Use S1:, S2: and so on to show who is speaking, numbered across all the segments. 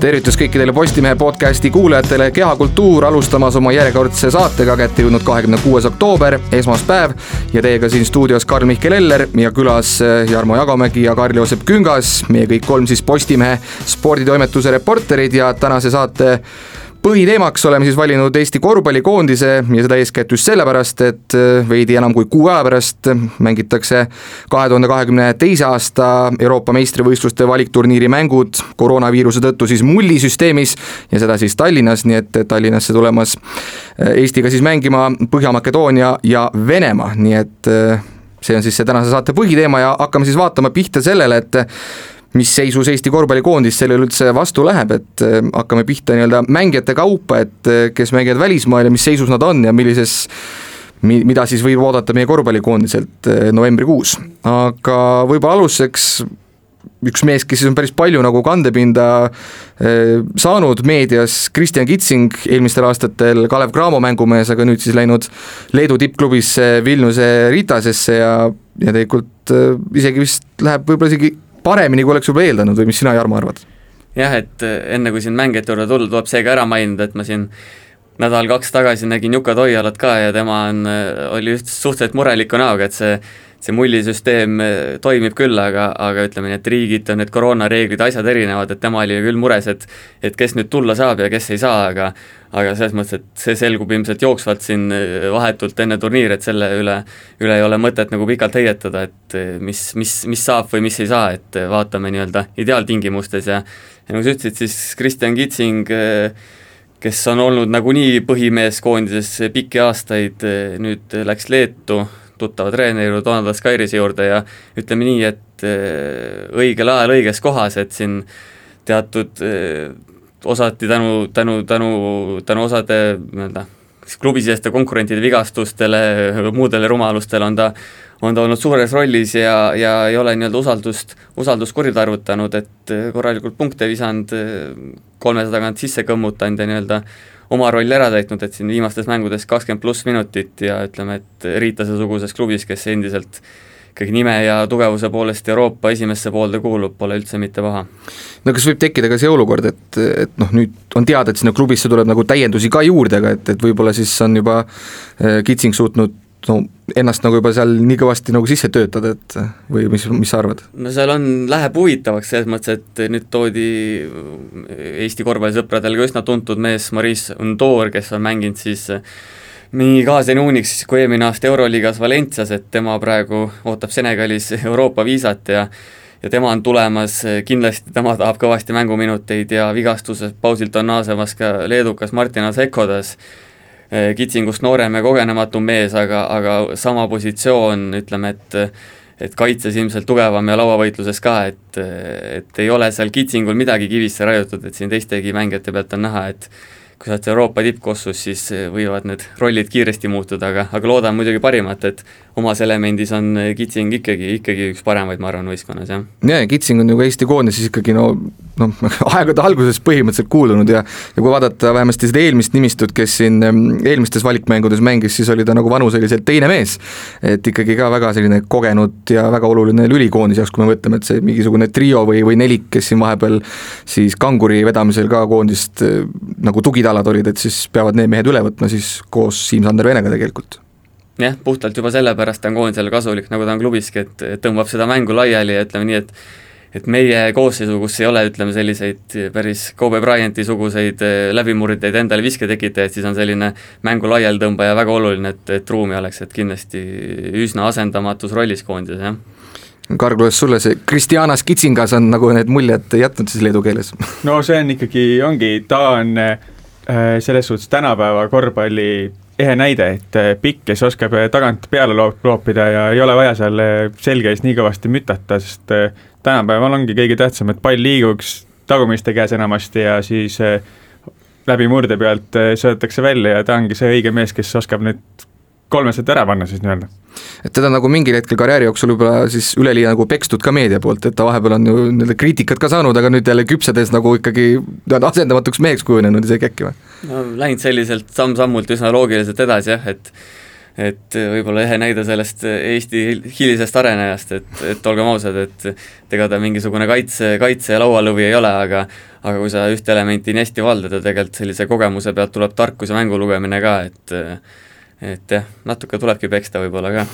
S1: tervitus kõikidele Postimehe podcasti kuulajatele, Kehakultuur alustamas oma järjekordse saatega, kätte jõudnud kahekümne kuues oktoober, esmaspäev. Ja teiega siin stuudios Karl-Mihkel Eller ja külas eh, Jarmo Jagomägi ja Karl-Joosep Küngas, meie kõik kolm siis Postimehe sporditoimetuse reporterid ja tänase saate põhiteemaks oleme siis valinud Eesti korvpallikoondise ja seda eeskätt just sellepärast, et äh, veidi enam kui kuu aja pärast mängitakse kahe tuhande kahekümne teise aasta Euroopa meistrivõistluste valikturniiri mängud koroonaviiruse tõttu siis mullisüsteemis ja seda siis Tallinnas, nii et Tallinnasse tulemas äh, Eestiga siis mängima Põhja-Makedoonia ja Venemaa, nii et äh, see on siis see tänase saate põhiteema ja hakkame siis vaatama pihta sellele, et mis seisus Eesti korvpallikoondis sellele üldse vastu läheb, et äh, hakkame pihta nii-öelda mängijate kaupa, et äh, kes mängivad välismaal ja mis seisus nad on ja millises mi-, mida siis võib oodata meie korvpallikoondiselt äh, novembrikuus. aga võib-olla alustuseks üks mees, kes siis on päris palju nagu kandepinda saanud meedias, Kristjan Kitsing, eelmistel aastatel Kalev Cramo mängumees, aga nüüd siis läinud Leedu tippklubisse Vilniuse Ritasesse ja, ja tegelikult isegi vist läheb võib-olla isegi paremini, kui oleks võib-olla eeldanud või mis sina, Jarmo, arvad?
S2: jah, et äh, enne kui siin mängijate juurde tulla, tuleb see ka ära mainida, et ma siin nädal-kaks tagasi nägin Juka Toialat ka ja tema on, äh, oli just suhteliselt mureliku näoga, et see see mullisüsteem äh, toimib küll, aga, aga ütleme nii, et riigiti on need koroonareeglid, asjad erinevad, et tema oli küll mures, et et kes nüüd tulla saab ja kes ei saa, aga aga selles mõttes, et see selgub ilmselt jooksvalt siin äh, vahetult enne turniiri, et selle üle, üle ei ole mõtet nagu pikalt heietada, et äh, mis, mis, mis saab või mis ei saa, et vaatame nii-öelda ideaaltingimustes ja ja nagu sa ütlesid, siis Kristjan Kitsing kes on olnud nagunii põhimees koondises pikki aastaid, nüüd läks Leetu, tuttava treeneri Donald Skairise juurde ja ütleme nii, et äh, õigel ajal õiges kohas, et siin teatud äh, osati tänu, tänu, tänu, tänu osade nii-öelda klubisiseste konkurentide vigastustele, muudele rumalustele on ta, on ta olnud suures rollis ja, ja ei ole nii-öelda usaldust, usaldust kuritarvitanud, et äh, korralikult punkte visanud, kolmesaja tagant sisse kõmmutanud ja nii-öelda oma rolli ära täitnud, et siin viimastes mängudes kakskümmend pluss minutit ja ütleme, et Riitase-suguses klubis, kes endiselt ikkagi nime ja tugevuse poolest Euroopa esimesse poolde kuulub, pole üldse mitte paha.
S1: no kas võib tekkida ka see olukord, et, et noh, nüüd on teada, et sinna klubisse tuleb nagu täiendusi ka juurde, aga et, et võib-olla siis on juba äh, Kitsing suutnud no ennast nagu juba seal nii kõvasti nagu sisse töötada, et või mis, mis sa arvad?
S2: no seal on, läheb huvitavaks selles mõttes, et nüüd toodi Eesti korvpallisõpradele ka üsna tuntud mees Maurice Undoor, kes on mänginud siis nii kaasani uuniks kui eelmine aasta Euroliigas Valencias, et tema praegu ootab Senegalis Euroopa viisat ja ja tema on tulemas, kindlasti tema tahab kõvasti mänguminuteid ja vigastusest pausilt on naasemas ka leedukas Martin Asekodas, Eh, kitsingust noorem ja kogenematum mees, aga, aga sama positsioon, ütleme, et et kaitses ilmselt tugevam ja lauavõitluses ka, et, et ei ole seal kitsingul midagi kivisse raiutud, et siin teistegi mängijate pealt on näha, et kui sa oled Euroopa tippkossus, siis eh, võivad need rollid kiiresti muutuda, aga, aga loodan muidugi parimat, et omas elemendis on eh, Kitsing ikkagi, ikkagi üks paremaid, ma arvan, võistkonnas, jah.
S1: jaa, Kitsing on ju ka Eesti koondises ikkagi no noh, aegade alguses põhimõtteliselt kuulunud ja ja kui vaadata vähemasti seda eelmist nimistut, kes siin eelmistes valikmängudes mängis, siis oli ta nagu vanuseliselt teine mees. et ikkagi ka väga selline kogenud ja väga oluline lüli koondise jaoks, kui me mõtleme, et see mingisugune trio või, või nelik, kes siin vahepeal siis kanguri vedamisel ka koondist eh, nagu tugida jalad olid, et siis peavad need mehed üle võtma siis koos Siim-Sander Venega tegelikult
S2: jah, puhtalt juba sellepärast on koondisele kasulik, nagu ta on klubiski, et tõmbab seda mängu laiali ja ütleme nii, et et meie koosseisu, kus ei ole, ütleme selliseid päris Kobe Bryanti suguseid eh, läbimurdjaid endale visketekitajaid, siis on selline mängu laialitõmbaja väga oluline, et, et ruumi oleks, et kindlasti üsna asendamatus rollis koondises, jah
S1: Karl, kuidas sulle see Kristjanas Kitsingas on nagu need muljed jätnud siis leedu keeles?
S3: no see on ikkagi, ongi, ta on Äh, selles suhtes tänapäeva korvpalli ehe näide, et äh, pikk, kes oskab äh, tagant peale loopida ja ei ole vaja seal selge ees nii kõvasti mütata, sest tänapäeval ongi kõige tähtsam, et pall liiguks tagumiste käes enamasti ja siis läbi murde pealt söödetakse välja ja ta ongi see õige mees, kes oskab need kolmesed ära panna siis nii-öelda.
S1: et teda nagu mingil hetkel karjääri jooksul võib-olla siis üleliia nagu pekstud ka meedia poolt, et ta vahepeal on ju nii-öelda kriitikat ka saanud, aga nüüd jälle küpsedes nagu ikkagi asendamatuks meheks kujunenud isegi äkki või?
S2: no läinud selliselt samm-sammult üsna loogiliselt edasi jah, et et võib-olla ehe näide sellest Eesti hilisest arenejast, et, et olgem ausad, et ega ta mingisugune kaitse, kaitse ja laualõvi ei ole, aga aga kui sa ühte elementi nii hästi valdad ja tegelikult sellise kogemuse pealt tuleb tarkus ja mängu lugemine ka, et et jah, natuke tulebki peksta võib-olla ka.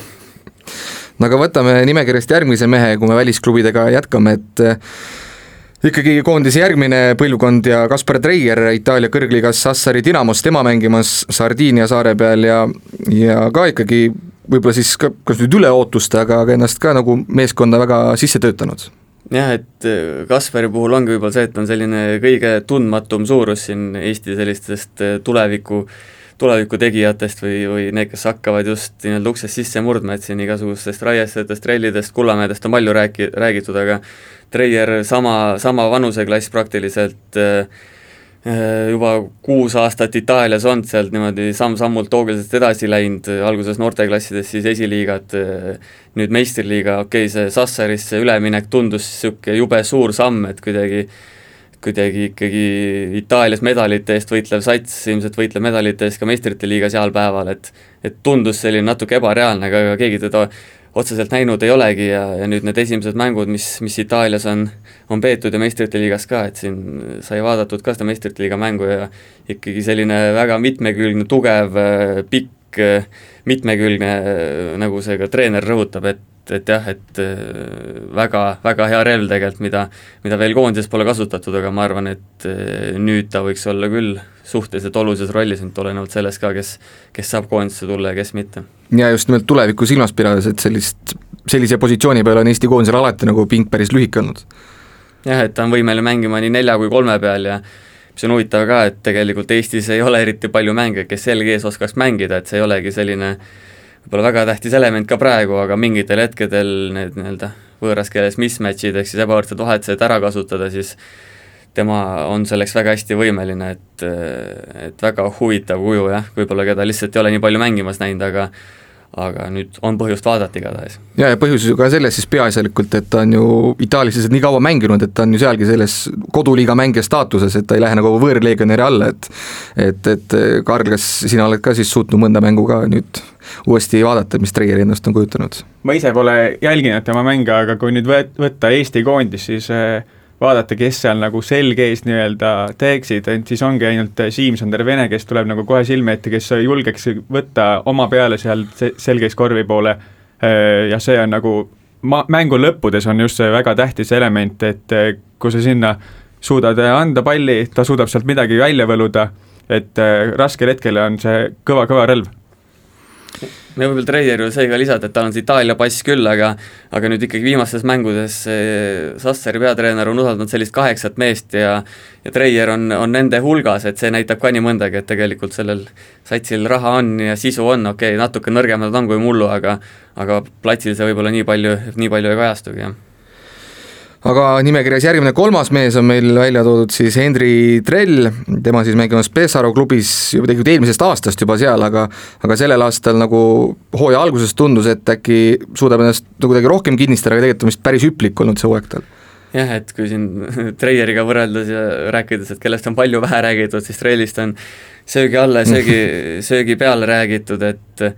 S1: no aga võtame nimekirjast järgmise mehe, kui me välisklubidega jätkame, et ikkagi koondise järgmine põlvkond ja Kaspar Treier Itaalia kõrgliigas Sassari Dinamos, tema mängimas Sardiinia saare peal ja, ja ka ikkagi võib-olla siis ka, kas nüüd üle ootuste, aga, aga ennast ka nagu meeskonda väga sisse töötanud
S2: jah, et äh, Kaspari puhul ongi võib-olla see, et on selline kõige tundmatum suurus siin Eesti sellistest äh, tuleviku tegijatest või, või need, kes hakkavad just nii-öelda uksest sisse murdma, et siin igasugustest raiestest, trellidest, Kullamäedest on palju rääki-, räägitud, aga Treier sama, sama vanuseklass praktiliselt äh, äh, juba kuus aastat Itaalias olnud, sealt niimoodi samm-sammult hoogliselt edasi läinud, alguses noorteklassides siis esiliigad, äh, nüüd meistriliiga, okei okay,, see Sassarisse üleminek tundus niisugune jube suur samm, et kuidagi kuidagi ikkagi Itaalias medalite eest võitlev sats ilmselt võitleb medalite eest ka meistrite liigas heal päeval, et et tundus selline natuke ebareaalne, aga ega keegi teda otseselt näinud ei olegi ja, ja nüüd need esimesed mängud, mis, mis Itaalias on, on peetud ja meistrite liigas ka, et siin sai vaadatud ka seda meistrite liiga mängu ja ikkagi selline väga mitmekülgne, tugev, pikk, mitmekülgne, nagu see ka treener rõhutab, et et jah, et väga, väga hea relv tegelikult, mida, mida veel koondises pole kasutatud, aga ma arvan, et nüüd ta võiks olla küll suhteliselt olulises rollis, nüüd olenevalt sellest ka, kes, kes saab koondisse tulla ja kes mitte.
S1: ja just nimelt tulevikku silmas pidades, et sellist, sellise positsiooni peal on Eesti koondisel alati nagu pink päris lühike olnud.
S2: jah, et ta on võimeline mängima nii nelja kui kolme peal ja mis on huvitav ka, et tegelikult Eestis ei ole eriti palju mänge, kes selge ees oskaks mängida, et see ei olegi selline võib-olla väga tähtis element ka praegu, aga mingitel hetkedel need nii-öelda võõras keeles mismatch'id ehk siis ebavõrdsed vahetused ära kasutada, siis tema on selleks väga hästi võimeline, et, et väga huvitav kuju jah, võib-olla keda lihtsalt ei ole nii palju mängimas näinud, aga aga nüüd on põhjust vaadata igatahes.
S1: ja, ja põhjus ju ka selles siis peaasjalikult, et ta on ju Itaalias lihtsalt nii kaua mänginud, et ta on ju sealgi selles koduliiga mängija staatuses, et ta ei lähe nagu võõrleegionäri alla, et et, et Karl, kas sina oled ka siis suutnud mõnda mängu ka nüüd uuesti vaadata, mis Treieri ennast on kujutanud?
S3: ma ise pole jälginud tema mänge, aga kui nüüd võtta Eesti koondis, siis äh, vaadata, kes seal nagu selge ees nii-öelda teeksid, et siis ongi ainult Siim-Sander Vene, kes tuleb nagu kohe silme ette, kes julgeks võtta oma peale seal selgeis korvi poole. Ja see on nagu ma-, mängu lõppudes on just see väga tähtis element, et kui sa sinna suudad anda palli, ta suudab sealt midagi välja võluda, et raskel hetkel on see kõva-kõva relv
S2: me võib-olla Treier ju sai ka lisada, et tal on see Itaalia pass küll, aga aga nüüd ikkagi viimastes mängudes Sassari peatreener on usaldanud sellist kaheksat meest ja ja Treier on, on nende hulgas, et see näitab ka nii mõndagi, et tegelikult sellel satsil raha on ja sisu on, okei okay,, natuke nõrgemad on kui mullu, aga aga platsil see võib-olla nii palju, nii palju ei kajastugi, jah
S1: aga nimekirjas järgmine kolmas mees on meil välja toodud siis Henri Trell, tema siis mängimas Pesaro klubis juba tegelikult eelmisest aastast juba seal, aga aga sellel aastal nagu hooaja alguses tundus, et äkki suudab ennast nagu kuidagi rohkem kinnistada, aga tegelikult on vist päris hüplik olnud see hooaeg tal.
S2: Jah, et kui siin Treieriga võrreldes ja rääkides, et kellest on palju vähe räägitud, siis Treilist on söögi alla ja söögi, söögi peale räägitud, et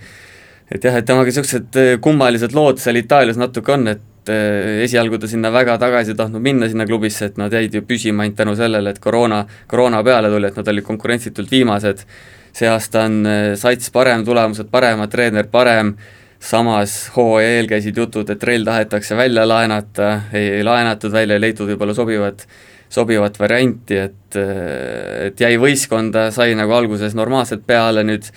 S2: et jah, et temaga niisugused kummalised lood seal Itaalias natuke on, et et eh, esialgu ta sinna väga tagasi ei tahtnud minna, sinna klubisse, et nad jäid ju püsima ainult tänu sellele, et koroona, koroona peale tuli, et nad olid konkurentsitult viimased, see aasta on eh, sats parem, tulemused paremad, treener parem, samas hooaja eel käisid jutud, et Rail tahetakse välja laenata, ei laenatud välja, ei leitud võib-olla sobivat, sobivat varianti, et eh, et jäi võistkonda, sai nagu alguses normaalselt peale, nüüd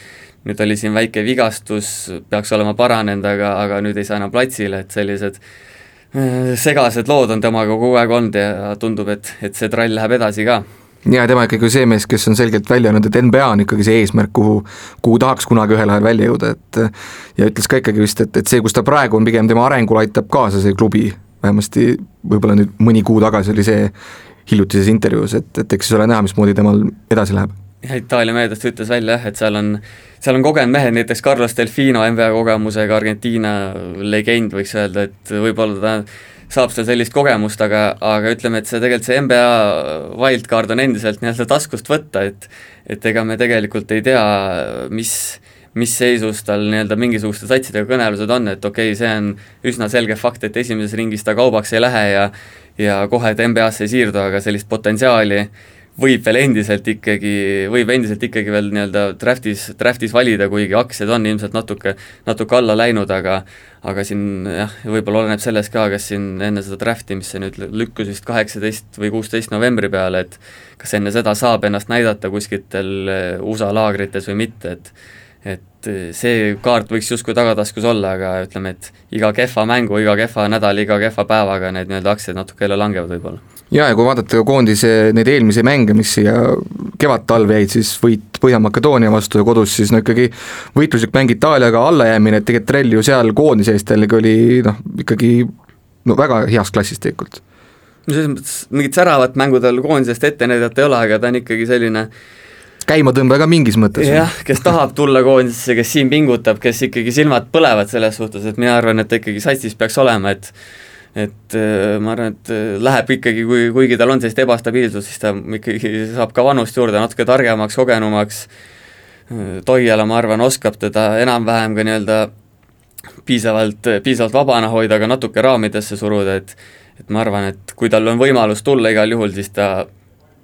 S2: nüüd oli siin väike vigastus, peaks olema paranenud, aga, aga nüüd ei saa enam platsile, et sellised segased lood on temaga kogu aeg olnud ja tundub, et, et see trall läheb edasi ka.
S1: Ja tema ikkagi see mees, kes on selgelt välja öelnud, et NBA on ikkagi see eesmärk, kuhu, kuhu tahaks kunagi ühel ajal välja jõuda, et ja ütles ka ikkagi vist, et, et see, kus ta praegu on, pigem tema arengule aitab kaasa see klubi, vähemasti võib-olla nüüd mõni kuu tagasi oli see hiljutises intervjuus, et, et eks ole näha, mismoodi temal edasi läheb
S2: Itaalia meediast ütles välja jah, et seal on, seal on kogenud mehed, näiteks Carlos Delfino NBA kogemusega Argentiina legend, võiks öelda, et võib-olla ta saab seal sellist kogemust, aga, aga ütleme, et see tegelikult see NBA wildcard on endiselt nii-öelda taskust võtta, et et ega me tegelikult ei tea, mis, mis seisus tal nii-öelda mingisuguste satsidega kõnelused on, et okei okay,, see on üsna selge fakt, et esimeses ringis ta kaubaks ei lähe ja ja kohe, et NBA-sse ei siirdu, aga sellist potentsiaali võib veel endiselt ikkagi, võib endiselt ikkagi veel nii-öelda draft'is, draft'is valida, kuigi aktsiad on ilmselt natuke, natuke alla läinud, aga aga siin jah, võib-olla oleneb sellest ka, kas siin enne seda draft'i, mis see nüüd lükkus vist kaheksateist või kuusteist novembri peale, et kas enne seda saab ennast näidata kuskitel USA laagrites või mitte, et et see kaart võiks justkui tagataskus olla, aga ütleme, et iga kehva mängu, iga kehva nädal, iga kehva päevaga need nii-öelda aktsiad natuke jälle langevad võib-olla.
S1: Ja, ja kui vaadata koondise neid eelmisi mänge, mis siia kevad-talve jäid, siis võit Põhja-Makedoonia vastu ja kodus siis no ikkagi võitluslik mäng Itaaliaga, allajäämine, et tegelikult trell ju seal koondise eest jällegi oli noh, ikkagi no väga heas klassis tegelikult.
S2: no selles mõttes mingit säravat mängu tal koondisest ette näidata ei ole, aga ta on ikkagi selline
S1: käimatõmbaja ka mingis mõttes.
S2: jah, kes tahab tulla koondisesse, kes siin pingutab, kes ikkagi silmad põlevad selles suhtes, et mina arvan, et ta ikkagi satsis peaks olema, et et äh, ma arvan, et äh, läheb ikkagi, kui, kuigi tal on sellist ebastabiilsust, siis ta ikkagi saab ka vanust juurde, natuke targemaks, kogenumaks, Toiala, ma arvan, oskab teda enam-vähem ka nii-öelda piisavalt, piisavalt vabana hoida, aga natuke raamidesse suruda, et et ma arvan, et kui tal on võimalus tulla igal juhul, siis ta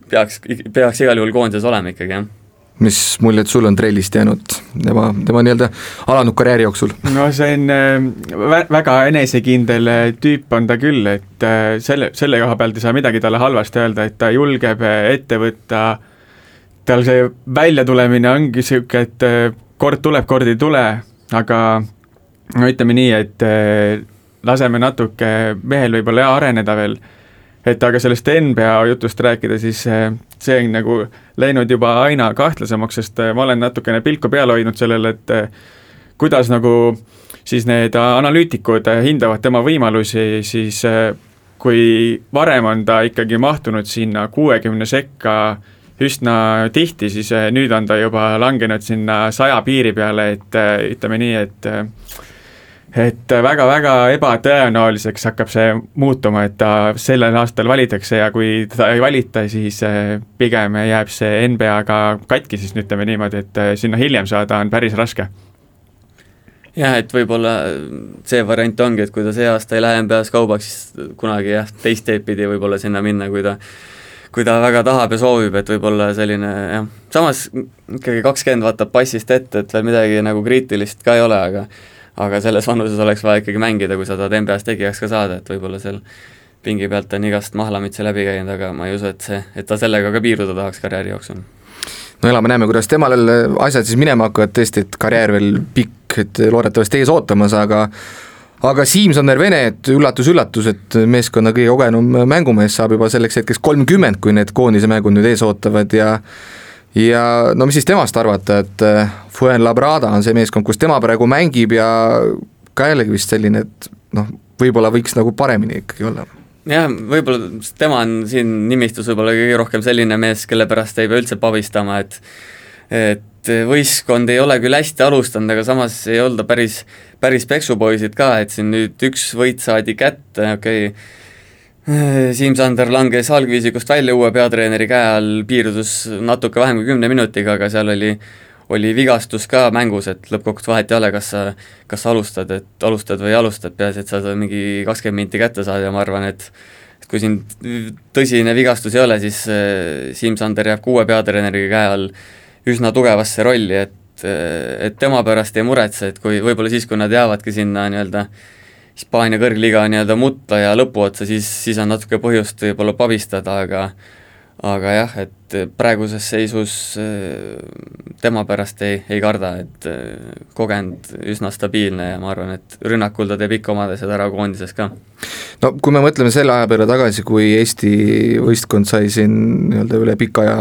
S2: peaks, peaks igal juhul koondises olema ikkagi, jah
S1: mis muljed sul on trellist jäänud tema, tema nii-öelda alanud karjääri jooksul?
S3: no see on äh, väga enesekindel äh, tüüp on ta küll, et äh, selle, selle koha pealt ei saa midagi talle halvasti öelda, et ta julgeb ette võtta, tal see väljatulemine ongi niisugune, et kord tuleb, kord ei tule, aga no ütleme nii, et laseme natuke mehel võib-olla areneda veel et aga sellest NBA jutust rääkida, siis eh, see on nagu läinud juba aina kahtlasemaks, sest eh, ma olen natukene pilku peal hoidnud sellele, et eh, kuidas nagu siis need analüütikud hindavad tema võimalusi, siis kui varem on ta ikkagi mahtunud sinna kuuekümne sekka üsna tihti, siis nüüd on ta juba langenud sinna saja piiri peale, et ütleme nii, et et väga-väga ebatõenäoliseks hakkab see muutuma, et ta sellel aastal valitakse ja kui teda ei valita, siis eh, pigem jääb see NBA-ga katki, siis ütleme niimoodi, et eh, sinna hiljem saada on päris raske.
S2: jah, et võib-olla see variant ongi, et kui ta see aasta ei lähe NBA-s kaubaks, siis kunagi jah, teist teed pidi võib-olla sinna minna, kui ta kui ta väga tahab ja soovib, et võib-olla selline jah, samas ikkagi kakskümmend vaatab passist ette, et veel midagi nagu kriitilist ka ei ole, aga aga selles vanuses oleks vaja ikkagi mängida, kui sa tahad NBA-s tegijaks ka saada, et võib-olla seal pingi pealt on igast mahlamütse läbi käinud, aga ma ei usu, et see, et ta sellega ka piirduda tahaks karjääri jooksul.
S1: no elame-näeme, kuidas temal asjad siis minema hakkavad, tõesti, et karjäär veel pikk, et loodetavasti ees ootamas, aga aga Siim-Sander Vene, et üllatus-üllatus, et meeskonna kõige kogenum mängumees saab juba selleks hetkeks kolmkümmend, kui need koondise mängud nüüd ees ootavad ja ja no mis siis temast arvata, et äh, Fuenlabrada on see meeskond, kus tema praegu mängib ja ka jällegi vist selline, et noh, võib-olla võiks nagu paremini ikkagi olla.
S2: Jah, võib-olla tema on siin nimistus võib-olla kõige rohkem selline mees, kelle pärast ei pea üldse pabistama, et et võistkond ei ole küll hästi alustanud, aga samas ei olda päris, päris peksupoisid ka, et siin nüüd üks võit saadi kätte, okei okay,, Siim-Sander langes algviisikust välja uue peatreeneri käe all, piirdus natuke vähem kui kümne minutiga, aga seal oli oli vigastus ka mängus, et lõppkokkuvõttes vahet ei ole, kas sa, kas sa alustad, et alustad või ei alustad, peaasi, et sa mingi kakskümmend minti kätte saad ja ma arvan, et et kui siin tõsine vigastus ei ole, siis äh, Siim-Sander jääb kuue peatreeneri käe all üsna tugevasse rolli, et äh, et tema pärast ei muretse, et kui võib-olla siis, kui nad jäävadki sinna nii-öelda Hispaania kõrgliiga nii-öelda mutta ja lõpuotsa, siis, siis on natuke põhjust võib-olla pabistada, aga aga jah, et praeguses seisus äh, tema pärast ei, ei karda, et äh, kogenud, üsna stabiilne ja ma arvan, et rünnakul ta teeb ikka omad asjad ära koondises ka.
S1: no kui me mõtleme selle aja peale tagasi, kui Eesti võistkond sai siin nii-öelda üle pika aja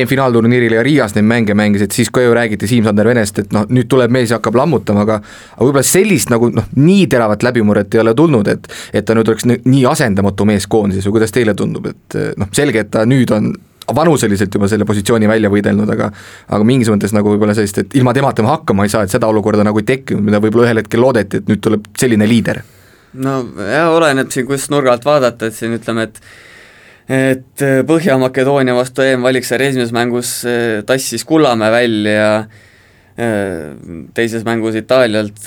S1: EM-finaalturniiril ja Riias neid mänge mängis, et siis ka ju räägiti Siim-Sander Venest, et noh, nüüd tuleb mees ja hakkab lammutama, aga aga võib-olla sellist nagu noh, nii teravat läbimurret ei ole tulnud, et et ta nüüd oleks nii asendamatu mees koondises või kuidas teile tundub, et noh, selge, et ta nüüd on vanuseliselt juba selle positsiooni välja võidelnud, aga aga mingis mõttes nagu võib-olla sellist, et ilma temata me hakkama ei saa, et seda olukorda nagu ei tekkinud, mida võib-olla ühel hetkel loodeti, et nüüd tuleb selline liider.
S2: no jah, oleneb siin, kust nurga alt vaadata, et siin ütleme, et et Põhja-Makedoonia vastu EM-valiksarja esimeses mängus eh, tassis Kullamäe välja ja teises mängus Itaalialt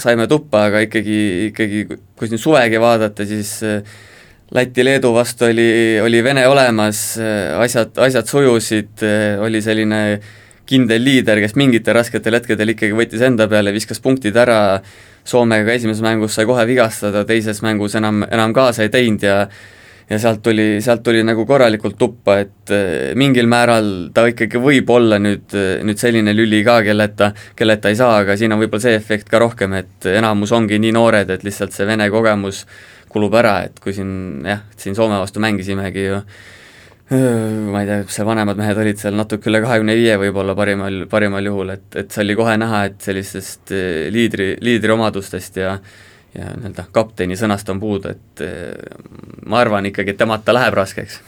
S2: saime tuppa, aga ikkagi, ikkagi kui siin suvegi vaadata, siis Läti-Leedu vastu oli, oli Vene olemas, asjad, asjad sujusid, oli selline kindel liider, kes mingitel rasketel hetkedel ikkagi võttis enda peale, viskas punktid ära, Soomega esimeses mängus sai kohe vigastada, teises mängus enam, enam kaasa ei teinud ja ja sealt tuli, sealt tuli nagu korralikult tuppa, et eh, mingil määral ta ikkagi võib olla nüüd, nüüd selline lüli ka, kelleta, kelleta ei saa, aga siin on võib-olla see efekt ka rohkem, et enamus ongi nii noored, et lihtsalt see Vene kogemus kulub ära, et kui siin jah, siin Soome vastu mängisimegi ju ma ei tea, seal vanemad mehed olid seal natuke üle kahekümne viie võib-olla parimal, parimal juhul, et, et see oli kohe näha, et sellistest liidri, liidri omadustest ja ja nii-öelda kapteni sõnast on puudu, et ma arvan ikkagi, et temata läheb raskeks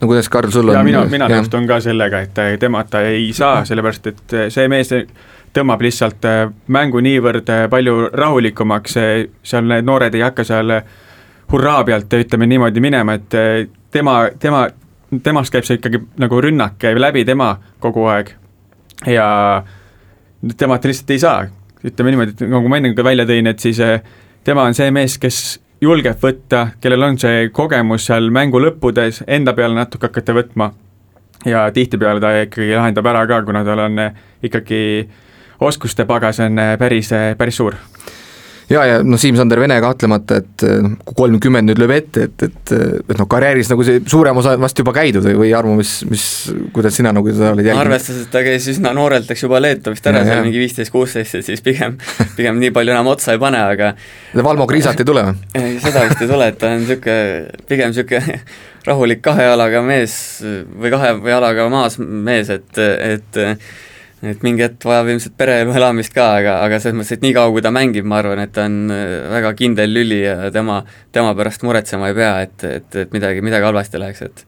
S1: no kuidas, Karl, sul on?
S3: mina, mina nõustun ka sellega, et temata ei saa, sellepärast et see mees tõmbab lihtsalt mängu niivõrd palju rahulikumaks, seal need noored ei hakka seal hurraa pealt, ütleme niimoodi minema, et tema, tema temast käib see ikkagi nagu rünnak käib läbi tema kogu aeg. Ja temalt lihtsalt ei saa, ütleme niimoodi, et nagu ma enne ka välja tõin, et siis eh, tema on see mees, kes julgeb võtta, kellel on see kogemus seal mängu lõppudes enda peale natuke hakata võtma. Ja tihtipeale ta ikkagi lahendab ära ka, kuna tal on eh, ikkagi oskuste pagas on eh, päris, päris suur
S1: ja, ja noh, Siim-Sander Vene kahtlemata, et noh, kui kolmkümmend nüüd lööb ette, et, et, et noh, karjääris nagu see suurem osa on vast juba käidud või, või Armo, mis, mis, kuidas sina nagu seda oled jälginud?
S2: arvestades, et ta käis üsna noorelt, eks juba Leetu vist ära, seal mingi viisteist, kuusteist, et siis pigem, pigem nii palju enam otsa ei pane, aga
S1: Valmo Kriisat ei tule või?
S2: seda vist ei tule, et ta on niisugune, pigem niisugune rahulik kahe jalaga mees või kahe jalaga maas mees, et, et et mingi hetk vajab ilmselt pereelu elamist ka, aga, aga selles mõttes, et nii kaua, kui ta mängib, ma arvan, et ta on äh, väga kindel lüli ja tema, tema pärast muretsema ei pea, et, et, et midagi, midagi halvasti läheks, et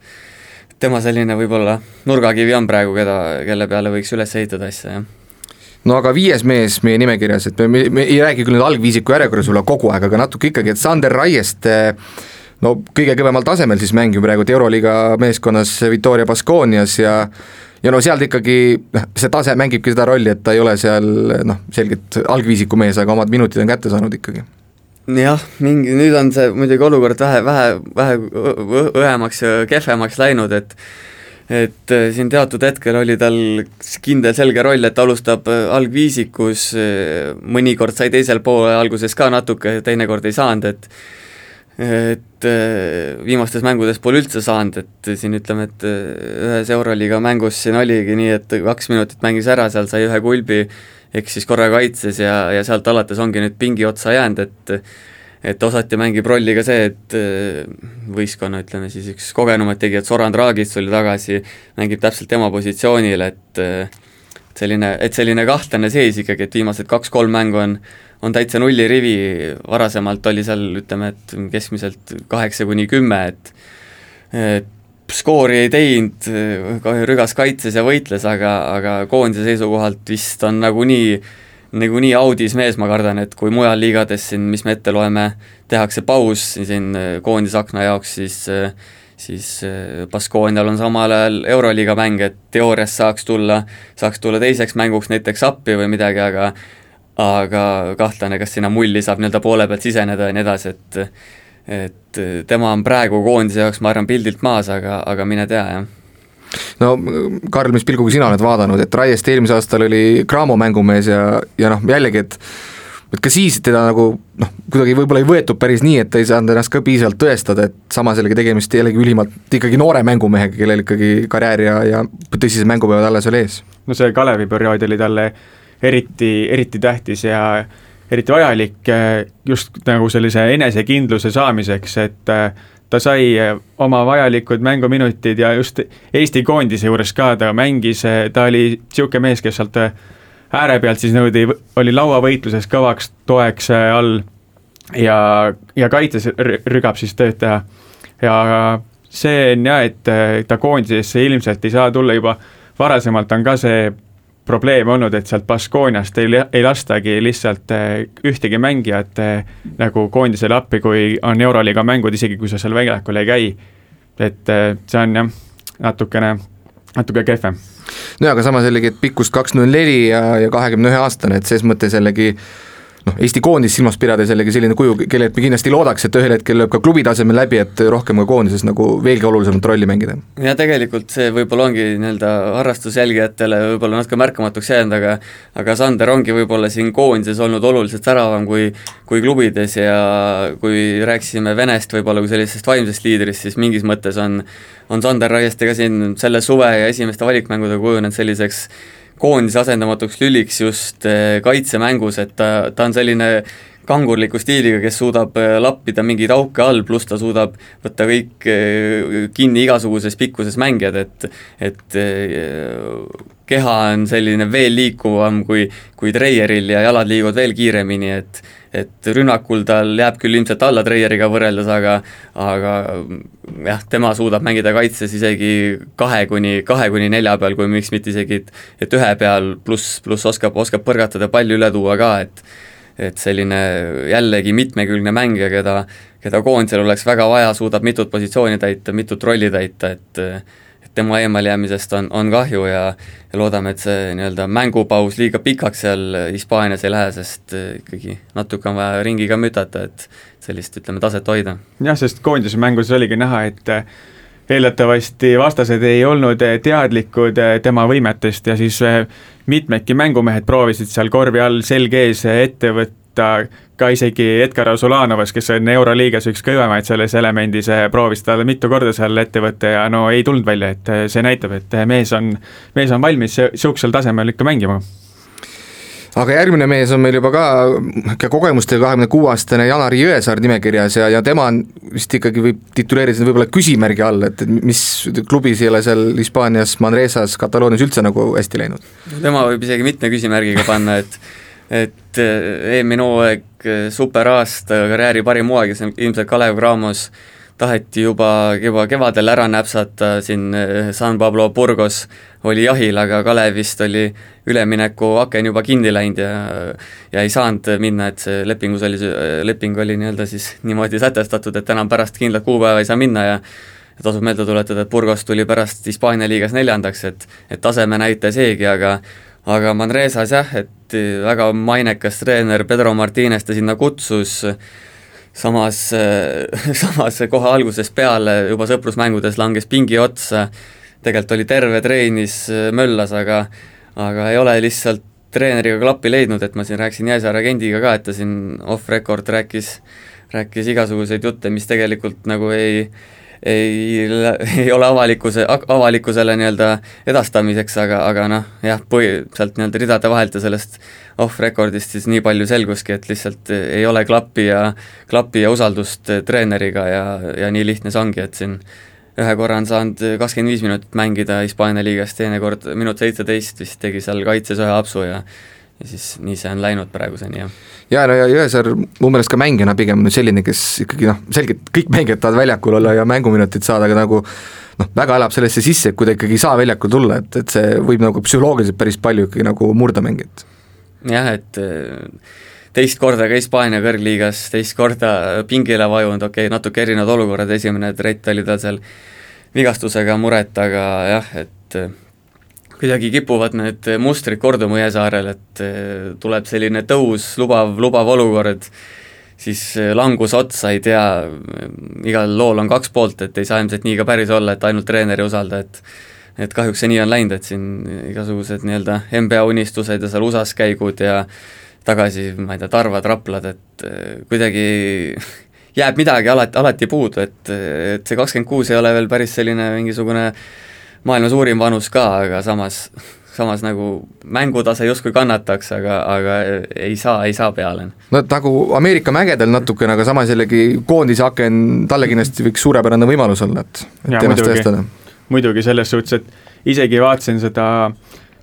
S2: tema selline võib-olla nurgakivi on praegu, keda, kelle peale võiks üles ehitada asja, jah.
S1: No aga viies mees meie nimekirjas, et me, me, me ei räägi küll nüüd algviisiku järjekorras võib-olla kogu aeg, aga natuke ikkagi, et Sander Raieste no kõige kõvemal tasemel siis mängib praegu Euroliiga meeskonnas Victoria Baskonias ja ja no sealt ikkagi noh, see tase mängibki seda rolli, et ta ei ole seal noh, selgelt algviisiku mees, aga omad minutid on kätte saanud ikkagi.
S2: Jah, mingi, nüüd on see muidugi olukord vähe, vähe, vähe õhemaks ja kehvemaks läinud, et et äh, siin teatud hetkel oli tal kindel selge roll, et ta alustab äh, algviisikus, äh, mõnikord sai teisel poole alguses ka natuke, teinekord ei saanud, et et äh, viimastes mängudes pole üldse saanud, et siin ütleme, et äh, ühes Euroliiga mängus siin oligi nii, et kaks minutit mängis ära, seal sai ühe kulbi, eksis korra kaitses ja, ja sealt alates ongi nüüd pingi otsa jäänud, et et osati mängib rolli ka see, et äh, võistkonna, ütleme siis üks kogenumaid tegijad, Soran Draagis tuli tagasi, mängib täpselt tema positsioonil, et selline, et selline kahtlane seis ikkagi, et viimased kaks-kolm mängu on on täitsa nullirivi, varasemalt oli seal ütleme, et keskmiselt kaheksa kuni kümme, et et skoori ei teinud, rügas kaitses ja võitles, aga, aga koondise seisukohalt vist on nagunii, nagunii audis mees, ma kardan, et kui mujal liigades siin, mis me ette loeme, tehakse paus siin koondisakna jaoks, siis siis Baskoonial on samal ajal Euroliiga mäng, et teoorias saaks tulla, saaks tulla teiseks mänguks näiteks appi või midagi, aga aga kahtlane, kas sinna mulli saab nii-öelda poole pealt siseneda ja nii edasi, et et tema on praegu koondise jaoks, ma arvan, pildilt maas, aga, aga mine tea, jah.
S1: No Karl, mis pilguga sina oled vaadanud, et Raiest eelmisel aastal oli Cramo mängumees ja, ja noh, jällegi, et et ka siis teda nagu noh, kuidagi võib-olla ei võetud päris nii, et ta ei saanud ennast ka piisavalt tõestada, et samas jällegi tegemist jällegi ülimalt ikkagi noore mängumehega, kellel ikkagi karjäär ja, ja tõsised mängupäevad alles veel ees.
S3: no see Kalevi periood oli talle eriti, eriti tähtis ja eriti vajalik eh, just nagu sellise enesekindluse saamiseks, et eh, ta sai eh, oma vajalikud mänguminutid ja just Eesti koondise juures ka ta mängis, ta oli niisugune mees, kes sealt ääre pealt siis nõudi, oli lauavõitluses kõvaks toeks all ja, ja kaitses rügab siis tööd teha. ja see on jah, et ta koondisesse ilmselt ei saa tulla juba, varasemalt on ka see probleem olnud, et sealt Baskooniast ei, ei lastagi lihtsalt eh, ühtegi mängijat nagu koondisele appi, kui on Euroliiga mängud, isegi kui sa seal väljakul ei käi. et see on jah, natukene natuke kehvem.
S1: no aga samas jällegi, et pikkust kaks null neli ja, ja kahekümne ühe aastane, et ses mõttes jällegi noh, Eesti koondist silmas pidades jällegi selline kuju, kellelt me kindlasti loodaks, et ühel hetkel lööb ka klubi tasemel läbi, et rohkem ka koondises nagu veelgi olulisemat rolli mängida.
S2: ja tegelikult see võib-olla ongi nii-öelda harrastusjälgijatele võib-olla natuke märkamatuks jäänud, aga aga Sander ongi võib-olla siin koondises olnud oluliselt säravam kui kui klubides ja kui rääkisime Venest võib-olla kui sellisest vaimsest liidrist, siis mingis mõttes on on Sander Raieste ka siin selle suve ja esimeste valikmängudega kujunenud selliseks koondise asendamatuks lüliks just eh, kaitsemängus, et ta, ta on selline kangurliku stiiliga, kes suudab eh, lappida mingeid auke all, pluss ta suudab võtta kõik eh, kinni igasuguses pikkuses mängijad, et et keha on selline veel liikuvam kui, kui treieril ja jalad liiguvad veel kiiremini, et et rünnakul tal jääb küll ilmselt alla Treieriga võrreldes, aga aga jah, tema suudab mängida kaitses isegi kahe kuni, kahe kuni nelja peal, kui miks mitte isegi et et ühe peal, pluss, pluss oskab, oskab põrgatada palli üle tuua ka, et et selline jällegi mitmekülgne mängija, keda, keda koondisel oleks väga vaja, suudab mitut positsiooni täita, mitut rolli täita, et tema eemaljäämisest on, on kahju ja ja loodame, et see nii-öelda mängupaus liiga pikaks seal Hispaanias ei lähe, sest eh, ikkagi natuke on vaja ringi ka mütata, et sellist, ütleme, taset hoida.
S3: jah, sest koondise mängus oligi näha, et eh, eeldatavasti vastased ei olnud eh, teadlikud tema võimetest ja siis mitmedki mängumehed proovisid seal korvi all selg ees ette võtta ka isegi Edgar Osulanovas, kes on Euroliigas üks kõvemaid selles elemendis, eh, proovis talle mitu korda seal ette võtta ja no ei tulnud välja, et eh, see näitab, et eh, mees on, mees on valmis niisugusel tasemel ikka mängima
S1: aga järgmine mees on meil juba ka ikka kogemustega kahekümne kuue aastane Janar Jõesaar nimekirjas ja, ja tema on vist ikkagi võib tituleerida võib-olla küsimärgi all, et, et mis klubis ei ole seal Hispaanias, Manresas, Kataloonias üldse nagu hästi läinud?
S2: tema võib isegi mitme küsimärgiga panna, et et eelmine hooaeg Eh, superaasta, karjääri parim hooaeg, see on ilmselt Kalev Cramos, taheti juba, juba kevadel ära näpsata, siin eh, San Pablo Burgos oli jahil, aga Kalevist oli üleminekuaken juba kinni läinud ja ja ei saanud minna, et see lepingus oli, leping oli nii-öelda siis niimoodi sätestatud, et enam pärast kindlat kuupäeva ei saa minna ja ja tasub meelde tuletada, et Burgos tuli pärast Hispaania liigas neljandaks, et et taseme näitaja seegi, aga aga Manresas jah, et väga mainekas treener Pedro Martines ta sinna kutsus, samas, samas kohe algusest peale juba sõprusmängudes langes pingi otsa, tegelikult oli terve treenis, möllas, aga aga ei ole lihtsalt treeneriga klappi leidnud, et ma siin rääkisin Jääsaare agendiga ka, et ta siin off-record rääkis, rääkis igasuguseid jutte, mis tegelikult nagu ei ei, ei ole avalikkuse, avalikkusele nii-öelda edastamiseks, aga, aga noh, jah, põhi, sealt nii-öelda ridade vahelt ja sellest off-record'ist siis nii palju selguski, et lihtsalt ei ole klappi ja, klappi ja usaldust treeneriga ja, ja nii lihtne see ongi, et siin ühe korra on saanud kakskümmend viis minutit mängida Hispaania liigas, teine kord minut seitseteist vist tegi seal kaitses ühe apsu ja ja siis nii see on läinud praeguseni, jah.
S1: jaa, no ja Jõesaar mu meelest ka mängijana pigem selline, kes ikkagi noh, selgelt kõik mängijad tahavad väljakul olla ja mänguminutid saada, aga nagu noh, väga elab sellesse sisse, et kui ta ikkagi ei saa väljakul tulla, et, et see võib nagu psühholoogiliselt päris palju ikkagi nagu murda mängijat.
S2: jah, et äh, teist korda ka Hispaania kõrgliigas, teist korda pingile vajunud, okei okay,, natuke erinevad olukorrad, esimene trett oli tal seal vigastusega muret, aga jah, et kuidagi kipuvad need mustrid korduma Jõesaarel, et eh, tuleb selline tõus, lubav, lubav olukord, siis eh, langus otsa, ei tea, igal lool on kaks poolt, et ei saa ilmselt nii ka päris olla, et ainult treeneri usalda, et et kahjuks see nii on läinud, et siin igasugused nii-öelda NBA unistused ja seal USA-s käigud ja tagasi, ma ei tea, Tarvad, Raplad, et eh, kuidagi jääb midagi alati, alati puudu, et, et see kakskümmend kuus ei ole veel päris selline mingisugune äh, maailma suurim vanus ka, aga samas, samas nagu mängutase justkui kannataks, aga, aga ei saa, ei saa peale.
S1: no nagu Ameerika mägedel natukene, aga samas jällegi koondise aken talle kindlasti võiks suurepärane võimalus olla, et, et
S3: ja, ennast tõestada. muidugi, selles suhtes, et isegi vaatasin seda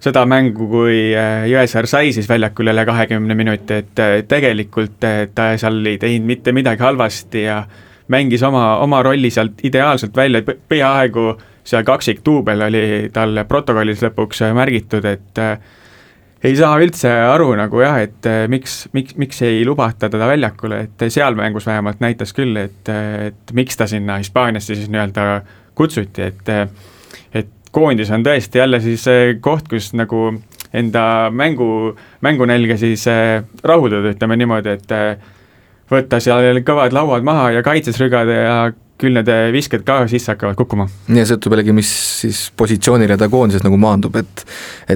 S3: seda mängu, kui äh, Jõesaar sai siis väljakul jälle kahekümne minuti, et äh, tegelikult äh, ta seal ei teinud mitte midagi halvasti ja mängis oma, oma rolli sealt ideaalselt välja, peaaegu seal kaksikduubel oli tal protokollis lõpuks märgitud, et äh, ei saa üldse aru nagu jah, et äh, miks, miks, miks ei lubata teda väljakule, et seal mängus vähemalt näitas küll, et, et miks ta sinna Hispaaniasse siis nii-öelda kutsuti, et et koondis on tõesti jälle siis koht, kus nagu enda mängu, mängunälge siis rahuldada, ütleme niimoodi, et võtta seal kõvad lauad maha ja kaitses rügada ja küll need visked ka sisse hakkavad kukkuma.
S1: ja sõltub jällegi, mis siis positsioonile ta koondises nagu maandub, et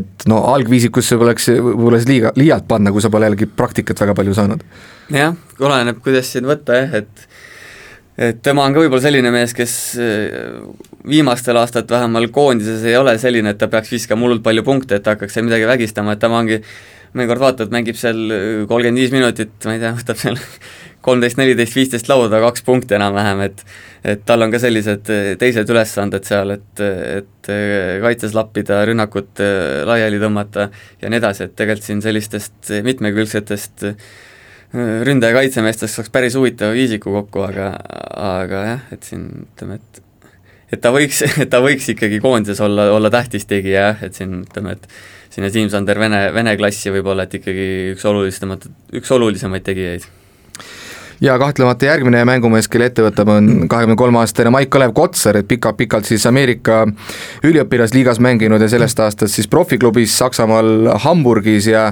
S1: et no algviisikusse oleks võib-olla siis liiga, liialt panna, kui sa pole jällegi praktikat väga palju saanud.
S2: jah, oleneb, kuidas siin võtta jah, et et tema on ka võib-olla selline mees, kes eh, viimastel aastatel vähemalt koondises ei ole selline, et ta peaks viskama hullult palju punkte, et ta hakkaks seal midagi vägistama, et tema ongi mõnikord vaatad, mängib seal kolmkümmend viis minutit, ma ei tea, võtab seal kolmteist, neliteist, viisteist lauda, kaks punkti enam-vähem, et et tal on ka sellised eh, teised ülesanded seal, et, et eh, kaitses lappida, rünnakut eh, laiali tõmmata ja nii edasi, et tegelikult siin sellistest mitmekülgsetest ründaja kaitsemeestest saaks päris huvitava viisiku kokku, aga, aga jah, et siin ütleme, et et ta võiks, et ta võiks ikkagi koondises olla, olla tähtis tegija jah, et siin ütleme, et sinna Siim-Sander Vene, Vene klassi võib-olla, et ikkagi üks olulisemat, üks olulisemaid tegijaid
S1: ja kahtlemata järgmine mängumees, kelle ette võtab, on kahekümne kolme aastane Maik-Kalev Kotsar, et pikalt-pikalt siis Ameerika üliõpilasliigas mänginud ja sellest aastast siis profiklubis Saksamaal Hamburgis ja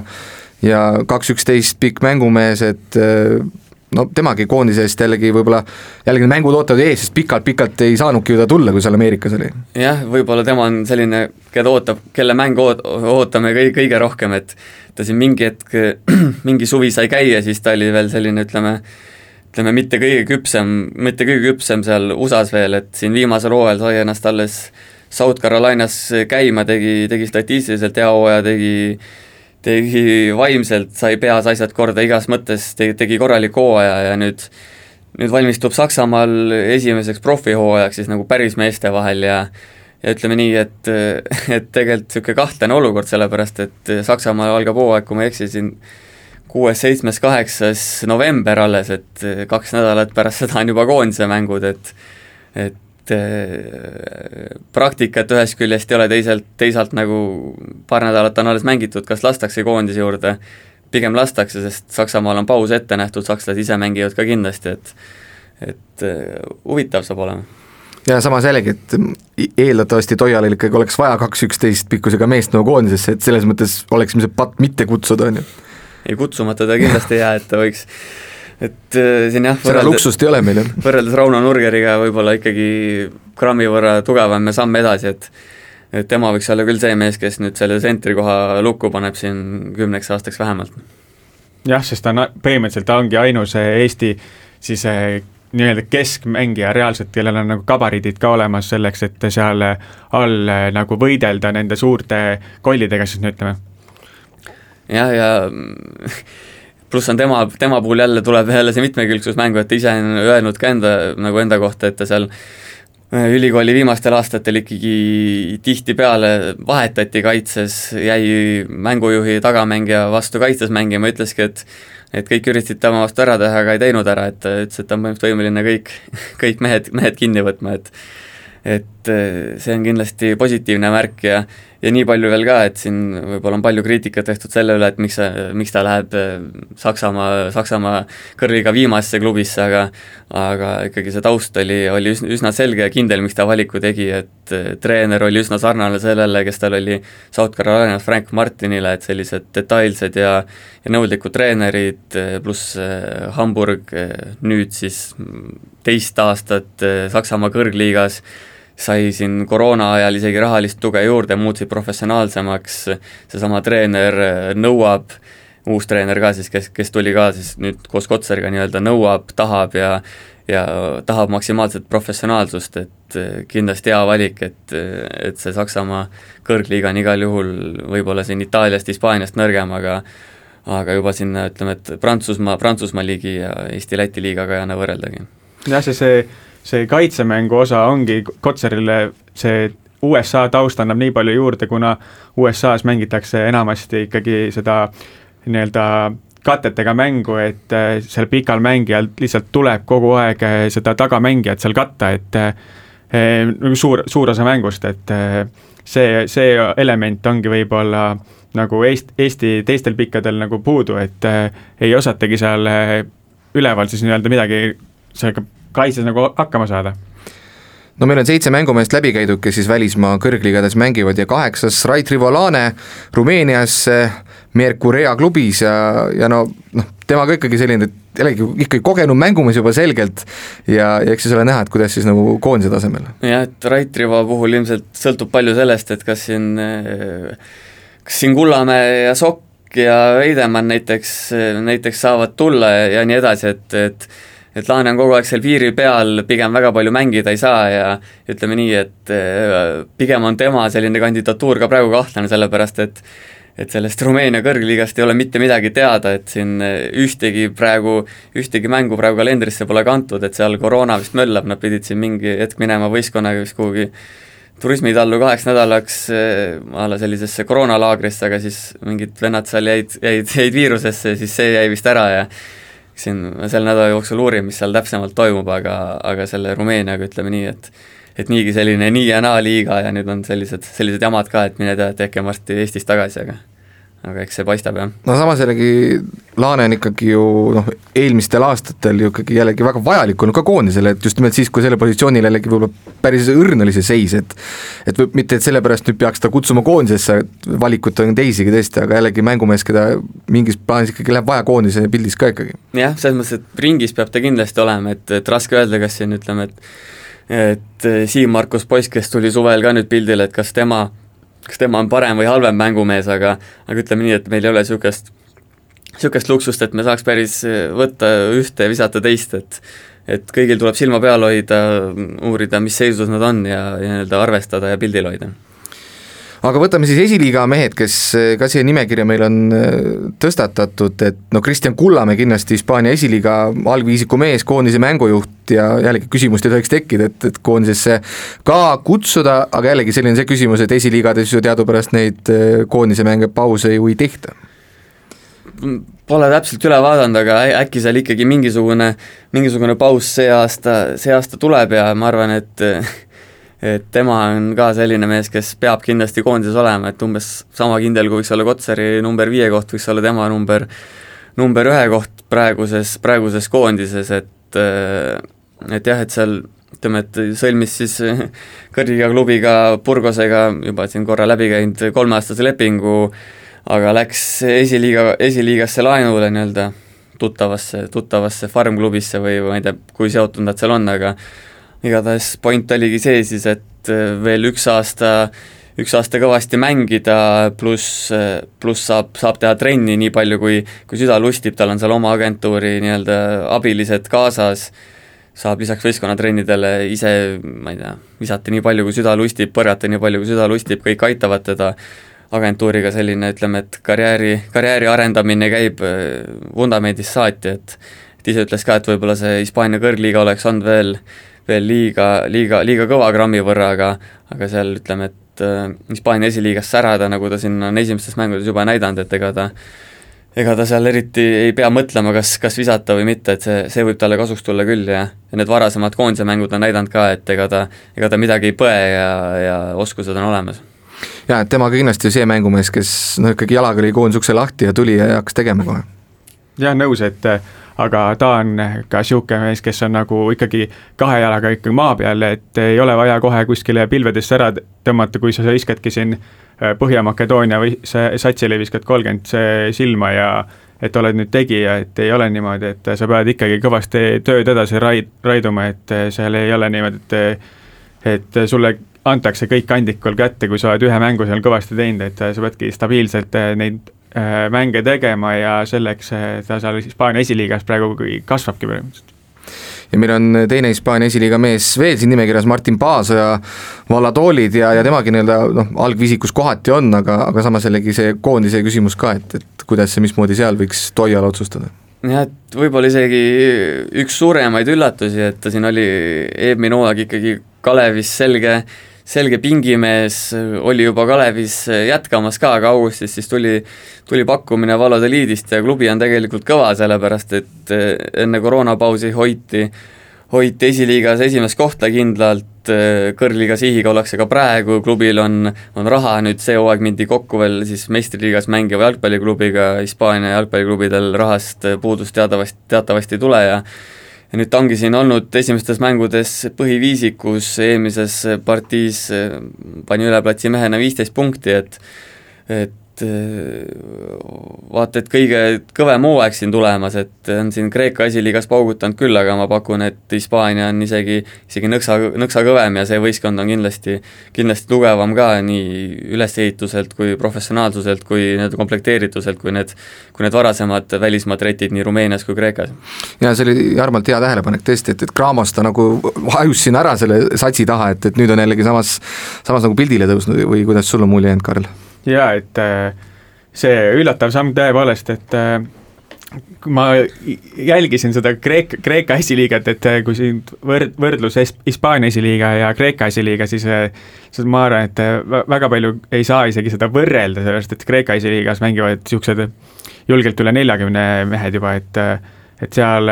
S1: ja kaks üksteist pikk mängumees, et no temagi koondise eest jällegi võib-olla, jällegi need mängud ootavad ees, sest pikalt-pikalt ei saanudki ju ta tulla, kui seal Ameerikas oli.
S2: jah, võib-olla tema on selline, keda ootab, kelle mängu oot-, ootame kõige, kõige rohkem, et ta siin mingi hetk, mingi suvi sai käia, siis ta oli veel selline, ütleme, ütleme, mitte kõige küpsem, mitte kõige küpsem seal USA-s veel, et siin viimasel hooajal sai ennast alles South Carolinas käima, tegi, tegi statistiliselt hea hooaja, tegi tegi vaimselt, sai peas asjad korda igas mõttes, tegi, tegi korraliku hooaja ja nüüd nüüd valmistub Saksamaal esimeseks profihooajaks siis nagu päris meeste vahel ja ja ütleme nii, et, et tegelikult niisugune kahtlane olukord, sellepärast et Saksamaal algab hooaeg, kui ma ei eksi, siin kuues, seitsmes, kaheksas november alles, et eh, kaks nädalat pärast seda on juba koondise mängud, et et äh, praktikat ühest küljest ei ole, teiselt, teisalt nagu paar nädalat on alles mängitud, kas lastakse koondise juurde, pigem lastakse, sest Saksamaal on paus ette nähtud, sakslased ise mängivad ka kindlasti, et et äh, huvitav saab olema.
S1: Ja samas jällegi, et eeldatavasti Toialil ikkagi oleks vaja kaks üksteist pikkusega meest nagu koondisesse, et selles mõttes oleks ilmselt patt mitte kutsuda, on ju
S2: ei kutsumata ta kindlasti ei jää, et ta võiks et äh, siin jah,
S1: seda luksust ei ole meil, jah.
S2: võrreldes Rauno Nurgeriga võib-olla ikkagi grammi võrra tugevam ja samm edasi, et et tema võiks olla küll see mees, kes nüüd selle sentri koha lukku paneb siin kümneks aastaks vähemalt.
S3: jah, sest ta on, põhimõtteliselt ta ongi ainus Eesti siis eh, nii-öelda keskmängija reaalselt, kellel on nagu gabariidid ka olemas selleks, et seal all nagu võidelda nende suurte kollidega, siis no ütleme
S2: jah, ja pluss on tema, tema puhul jälle tuleb jälle see mitmekülgsus mängu, et ise on öelnud ka enda, nagu enda kohta, et ta seal äh, ülikooli viimastel aastatel ikkagi tihtipeale vahetati kaitses, jäi mängujuhi tagamängija vastu kaitses mängima, ütleski, et et kõik üritasid tema vastu ära teha, aga ei teinud ära, et ta ütles, et ta on põhimõtteliselt võimeline kõik, kõik mehed, mehed kinni võtma, et et äh, see on kindlasti positiivne märk ja ja nii palju veel ka, et siin võib-olla on palju kriitikat tehtud selle üle, et miks see, miks ta läheb äh, Saksamaa, Saksamaa kõrviga viimasesse klubisse, aga aga ikkagi see taust oli, oli üsna, selge ja kindel, miks ta valiku tegi, et äh, treener oli üsna sarnane sellele, kes tal oli South Carolinas Frank Martinile, et sellised detailsed ja ja nõudlikud treenerid, pluss Hamburg nüüd siis teist aastat Saksamaa kõrgliigas sai siin koroona ajal isegi rahalist tuge juurde, muutusid professionaalsemaks, seesama treener nõuab, uus treener ka siis, kes, kes tuli ka siis nüüd koos Kotsariga nii-öelda nõuab, tahab ja ja tahab maksimaalset professionaalsust, et kindlasti hea valik, et, et see Saksamaa kõrgliiga on igal juhul võib-olla siin Itaaliast, Hispaaniast nõrgem, aga aga juba sinna ütleme, et Prantsusmaa, Prantsusmaa liigi ja Eesti-Läti liigaga ei anna võrreldagi.
S3: jah, see, see see kaitsemängu osa ongi Kotsarile see USA taust annab nii palju juurde, kuna USA-s mängitakse enamasti ikkagi seda nii-öelda katetega mängu, et äh, seal pikal mängijal lihtsalt tuleb kogu aeg äh, seda tagamängijat seal katta, et äh, suur, suur osa mängust, et see, see element ongi võib-olla nagu Eest-, Eesti teistel pikkadel nagu puudu, et ei osatagi seal üleval siis nii-öelda midagi sellega kaitses nagu hakkama saada
S1: no meil on seitse mängumeest läbi käidud, kes siis välismaa kõrgliigades mängivad ja kaheksas Rait Rivolane Rumeenias Mercurea klubis ja, ja no noh, tema ka ikkagi selline, et jällegi ikkagi kogenud mängumees juba selgelt ja, ja eks siis ole näha, et kuidas siis nagu koondise tasemel.
S2: jah, et Rait Rivo puhul ilmselt sõltub palju sellest, et kas siin, kas siin Kullamäe ja Sokk ja Veidemann näiteks, näiteks saavad tulla ja, ja nii edasi, et, et et Laane on kogu aeg seal piiri peal, pigem väga palju mängida ei saa ja ütleme nii, et pigem on tema selline kandidatuur ka praegu kahtlane, sellepärast et et sellest Rumeenia kõrgliigast ei ole mitte midagi teada, et siin ühtegi praegu, ühtegi mängu praegu kalendrisse pole kantud, et seal koroona vist möllab, nad pidid siin mingi hetk minema võistkonnaga vist kuhugi turismitallu kaheks nädalaks a la sellisesse koroonalaagrisse, aga siis mingid vennad seal jäid, jäid, jäid viirusesse, siis see jäi vist ära ja siin selle nädala jooksul uurin, mis seal täpsemalt toimub, aga, aga selle Rumeeniaga ütleme nii, et et niigi selline nii ja naa liiga ja nüüd on sellised, sellised jamad ka, et mine tea, et ehk on varsti Eestis tagasi, aga aga eks see paistab, jah.
S1: no samas jällegi Laane on ikkagi ju noh, eelmistel aastatel ju ikkagi jällegi väga vajalik olnud ka koondisele, et just nimelt siis, kui selle positsioonil jällegi võib-olla päris õrn oli see seis, et et võib, mitte et sellepärast nüüd peaks ta kutsuma koondisesse, valikut on teisigi tõesti, aga jällegi mängumees, keda mingis plaanis ikkagi läheb vaja koondise pildis ka ikkagi.
S2: jah, selles mõttes, et ringis peab ta kindlasti olema, et, et raske öelda, kas siin ütleme, et et Siim-Markus Poiss, kes tuli suvel ka nüüd pildile, et kas tema kas tema on parem või halvem mängumees, aga aga ütleme nii, et meil ei ole niisugust niisugust luksust, et me saaks päris võtta ühte ja visata teist, et et kõigil tuleb silma peal hoida, uurida, mis seisus nad on ja, ja nii-öelda arvestada ja pildil hoida
S1: aga võtame siis esiliiga mehed, kes eh, ka siia nimekirja meil on eh, tõstatatud, et no Kristjan Kullamäe kindlasti Hispaania esiliiga algviisiku mees, koondise mängujuht ja jällegi küsimust ei tohiks tekkida, et, et koondisesse ka kutsuda, aga jällegi selline see küsimus, et esiliigades ju teadupärast neid eh, koondise mänge pause ju ei tehta.
S2: Pole täpselt üle vaadanud, aga äkki seal ikkagi mingisugune, mingisugune paus see aasta, see aasta tuleb ja ma arvan, et et tema on ka selline mees, kes peab kindlasti koondises olema, et umbes sama kindel, kui võiks olla Kotsari number viie koht, võiks olla tema number, number ühe koht praeguses, praeguses koondises, et et jah, et seal ütleme, et sõlmis siis kõrgliiga klubiga Burgosega juba siin korra läbi käinud kolmeaastase lepingu, aga läks esiliiga, esiliigasse laenule nii-öelda tuttavasse, tuttavasse farm-klubisse või ma ei tea, kui seotud nad seal on, aga igatahes point oligi see siis, et äh, veel üks aasta, üks aasta kõvasti mängida, pluss, äh, pluss saab, saab teha trenni nii palju, kui, kui süda lustib, tal on seal oma agentuuri nii-öelda abilised kaasas, saab lisaks võistkonnatrennidele ise, ma ei tea, visata nii palju, kui süda lustib, põrgata nii palju, kui süda lustib, kõik aitavad teda, agentuuriga selline, ütleme, et karjääri, karjääri arendamine käib äh, vundamendist saati, et et ise ütles ka, et võib-olla see Hispaania kõrgliiga oleks olnud veel veel liiga, liiga, liiga kõva grammi võrra, aga aga seal ütleme, et äh, Hispaania esiliigas särada, nagu ta siin on esimestes mängudes juba näidanud, et ega ta ega ta seal eriti ei pea mõtlema, kas, kas visata või mitte, et see, see võib talle kasuks tulla küll ja ja need varasemad koondise mängud on näidanud ka, et ega ta, ega ta midagi ei põe ja, ja oskused on olemas.
S1: jaa, et tema kindlasti see mängumees, kes noh, ikkagi jalaga lõi koondise ukse lahti ja tuli ja hakkas tegema kohe.
S3: jah, nõus, et aga ta on ka niisugune mees, kes on nagu ikkagi kahe jalaga ikkagi maa peal, et ei ole vaja kohe kuskile pilvedesse ära tõmmata, kui sa viskadki siin äh, Põhja-Makedoonia või satsile viskad kolmkümmend silma ja et oled nüüd tegija, et ei ole niimoodi, et sa pead ikkagi kõvasti tööd edasi raid-, raiduma, et seal ei ole niimoodi, et et sulle antakse kõik kandikul kätte, kui sa oled ühe mängu seal kõvasti teinud, et sa peadki stabiilselt neid Äh, mänge tegema ja selleks ta seal Hispaania esiliigas praegu kasvabki põhimõtteliselt.
S1: Ja meil on teine Hispaania esiliiga mees veel siin nimekirjas, Martin Paasoja, Valladolid ja, ja temagi nii-öelda noh, algviisikus kohati on, aga, aga samas jällegi see koondise küsimus ka, et, et kuidas ja mismoodi seal võiks Toial otsustada?
S2: Jah, et võib-olla isegi üks suuremaid üllatusi, et ta siin oli eelmine hooaeg ikkagi Kalevis selge selge pingimees, oli juba Kalevis jätkamas ka, aga augustis siis tuli, tuli pakkumine Valladoliidist ja klubi on tegelikult kõva, sellepärast et eh, enne koroonapausi hoiti, hoiti esiliigas esimest kohta kindlalt, kõrgliiga sihiga ollakse ka praegu, klubil on, on raha, nüüd see hooaeg mindi kokku veel siis meistriliigas mängiva jalgpalliklubiga, Hispaania jalgpalliklubidel rahast puudust teadavasti, teatavasti ei tule ja ja nüüd ta ongi siin olnud esimestes mängudes põhiviisikus, eelmises partiis pani üle platsi mehena viisteist punkti, et et vaata, et kõige kõvem hooaeg siin tulemas, et on siin Kreeka esiliigas paugutanud küll, aga ma pakun, et Hispaania on isegi, isegi nõksa, nõksa kõvem ja see võistkond on kindlasti, kindlasti tugevam ka nii ülesehituselt kui professionaalsuselt kui nii-öelda komplekteerituselt, kui need, kui need varasemad välismaad retid nii Rumeenias kui Kreekas.
S1: ja see oli Jarmalt hea tähelepanek tõesti, et, et Cramos ta nagu hajus siin ära selle satsi taha, et, et nüüd on jällegi samas, samas nagu pildile tõusnud või kuidas sul on mulje jäänud, Karl?
S3: Jaa, et äh, see üllatav samm tõepoolest, et äh, ma jälgisin seda Kreeka, Kreeka esiliigat, et äh, kui siin võrd-, võrdlus Hispaania esiliiga ja Kreeka esiliiga, siis siis ma arvan, et väga palju ei saa isegi seda võrrelda, sellepärast et Kreeka esiliigas mängivad niisugused julgelt üle neljakümne mehed juba, et et seal,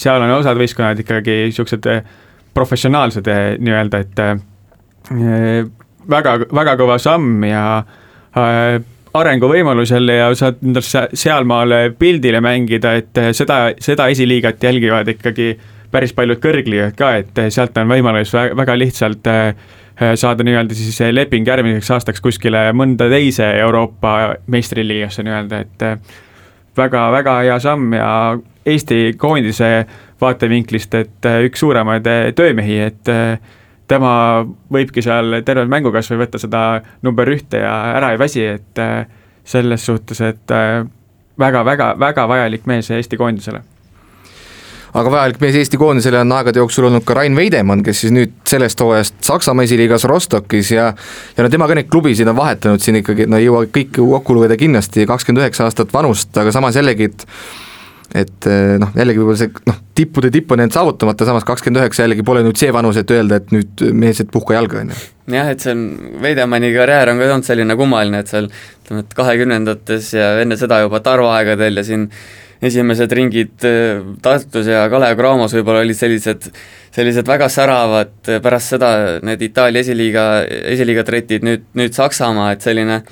S3: seal on osad võistkonnad ikkagi niisugused professionaalsed nii-öelda, et väga, väga kõva samm ja Äh, arenguvõimalus jälle ja saad endal sealmaal pildile mängida, et äh, seda, seda esiliigat jälgivad ikkagi päris paljud kõrgliigad ka, et äh, sealt on võimalus väga lihtsalt saada nii-öelda siis leping järgmiseks aastaks kuskile mõnda teise Euroopa meistriliigasse nii-öelda, et väga-väga hea samm ja Eesti koondise vaatevinklist, et üks suuremaid töömehi, et tema võibki seal terve mängu kas või võtta seda number ühte ja ära ei väsi, et äh, selles suhtes, et väga-väga, äh, vajalik mees Eesti koondisele.
S1: Aga vajalik mees Eesti koondisele on aegade jooksul olnud ka Rain Veidemann, kes siis nüüd sellest hooajast Saksamaa esiliigas Rostokis ja ja no tema ka neid klubisid on vahetanud siin ikkagi, no ei jõua kõiki kokku lugeda kindlasti, kakskümmend üheksa aastat vanust, aga samas jällegi, et et eh, noh, jällegi võib-olla see noh, tippude tipp on jäänud saavutamata, samas kakskümmend üheksa jällegi pole nüüd see vanus, et öelda, et nüüd mees, et puhka jalga, on ju.
S2: jah, et see on, Veidemanni karjäär on ka olnud selline kummaline, et seal ütleme, et kahekümnendates ja enne seda juba Tarvo aegadel ja siin esimesed ringid eh, Tartus ja Kalev Cramos võib-olla olid sellised, sellised väga säravad, pärast seda need Itaalia esiliiga, esiliiga tretid, nüüd, nüüd Saksamaa, et selline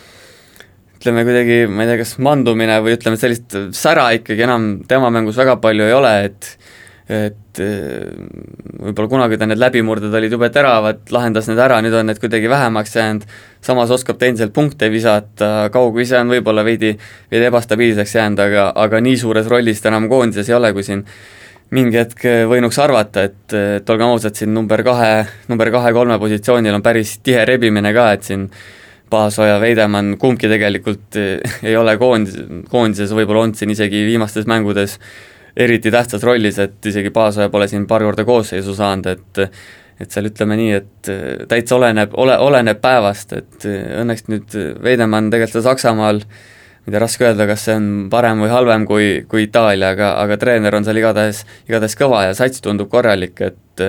S2: ütleme kuidagi, ma ei tea, kas mandumine või ütleme, sellist sära ikkagi enam tema mängus väga palju ei ole, et et eh, võib-olla kunagi ta need läbimurded olid jube teravad, lahendas need ära, nüüd on need kuidagi vähemaks jäänud, samas oskab ta endiselt punkte visata, kaugvise on võib-olla veidi, veidi ebastabiilseks jäänud, aga, aga nii suures rollis ta enam koondises ei ole, kui siin mingi hetk võinuks arvata, et, et olgem ausad, siin number kahe, number kahe-kolme positsioonil on päris tihe rebimine ka, et siin Paasoja, Veidemann, kumbki tegelikult eh, ei ole koondis, koondises võib-olla olnud siin isegi viimastes mängudes eriti tähtsas rollis, et isegi Paasoja pole siin paar korda koosseisu saanud, et et seal ütleme nii, et eh, täitsa oleneb, ole, oleneb päevast, et eh, õnneks nüüd Veidemann tegelikult seal Saksamaal ma ei tea, raske öelda, kas see on parem või halvem kui, kui Itaalia, aga, aga treener on seal igatahes, igatahes kõva ja sats tundub korralik, et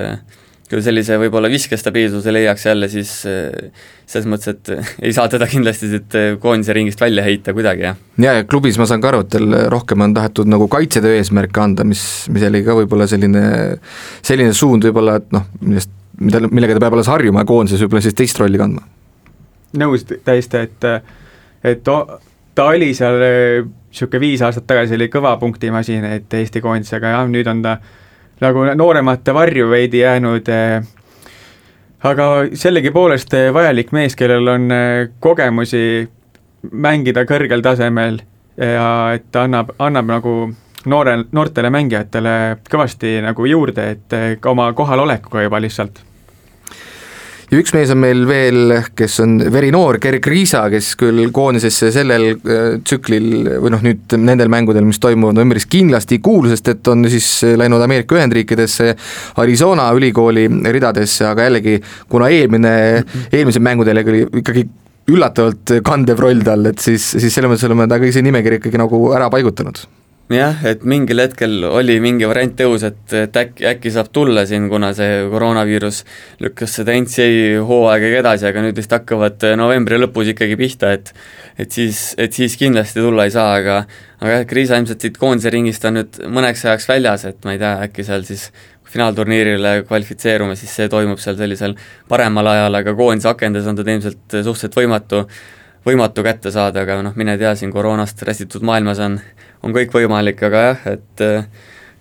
S2: kui sellise võib-olla viskestabiilsuse leiaks jälle, siis eh, selles mõttes, et eh, ei saa teda kindlasti siit eh, koondise ringist välja heita kuidagi, jah.
S1: ja, ja klubis ma saan ka aru, et tal rohkem on tahetud nagu kaitsetöö eesmärke anda, mis, mis oli ka võib-olla selline, selline suund võib-olla, et noh, millest, mida, millega ta peab alles harjuma ja koondises võib-olla siis teist rolli kandma.
S3: nõus täiesti, et, et ta oli seal niisugune viis aastat tagasi oli kõva punktimasin, et Eesti koondis, aga jah, nüüd on ta nagu nooremate varju veidi jäänud eh, aga sellegipoolest eh, vajalik mees, kellel on eh, kogemusi mängida kõrgel tasemel ja et ta annab, annab nagu noore, noortele mängijatele kõvasti nagu juurde, et ka oma kohalolekuga juba lihtsalt
S1: ja üks mees on meil veel, kes on verinoor, Gerg Riisa, kes küll koondisesse sellel äh, tsüklil või noh, nüüd nendel mängudel, mis toimuvad novembris, kindlasti ei kuulu, sest et on siis läinud Ameerika Ühendriikidesse, Arizona ülikooli ridadesse, aga jällegi, kuna eelmine, eelmisel mängudel oli ikkagi üllatavalt kandev roll tal, et siis, siis selles mõttes oleme ta ka ise nimekirja ikkagi nagu ära paigutanud
S2: jah, et mingil hetkel oli mingi variant õhus, et, et äkki, äkki saab tulla siin, kuna see koroonaviirus lükkas seda NCAA hooaega edasi, aga nüüd vist hakkavad novembri lõpus ikkagi pihta, et et siis, et siis kindlasti tulla ei saa, aga aga jah, Kriisa ilmselt siit koondise ringist on nüüd mõneks ajaks väljas, et ma ei tea, äkki seal siis finaalturniirile kvalifitseerume, siis see toimub seal sellisel paremal ajal, aga koondise akendes on teda ilmselt suhteliselt võimatu võimatu kätte saada, aga noh, mine tea, siin koroonast räsitud maailmas on, on kõik võimalik, aga jah, et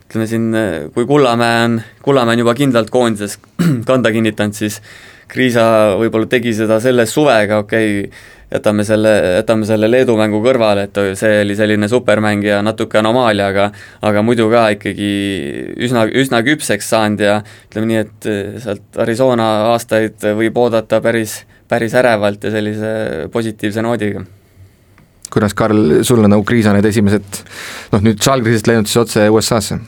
S2: ütleme siin, kui Kullamäe on, Kullamäe on juba kindlalt koondises kanda kinnitanud, siis Kriisa võib-olla tegi seda selle suvega, okei okay,, jätame selle, jätame selle Leedu mängu kõrvale, et see oli selline supermäng ja natuke anomaalia, aga aga muidu ka ikkagi üsna, üsna küpseks saanud ja ütleme nii, et sealt Arizona aastaid võib oodata päris, päris ärevalt ja sellise positiivse noodiga
S1: kuidas, Karl, sul on nagu Kriisa need esimesed noh, nüüd Žalgirisest läinud siis otse USA-sse?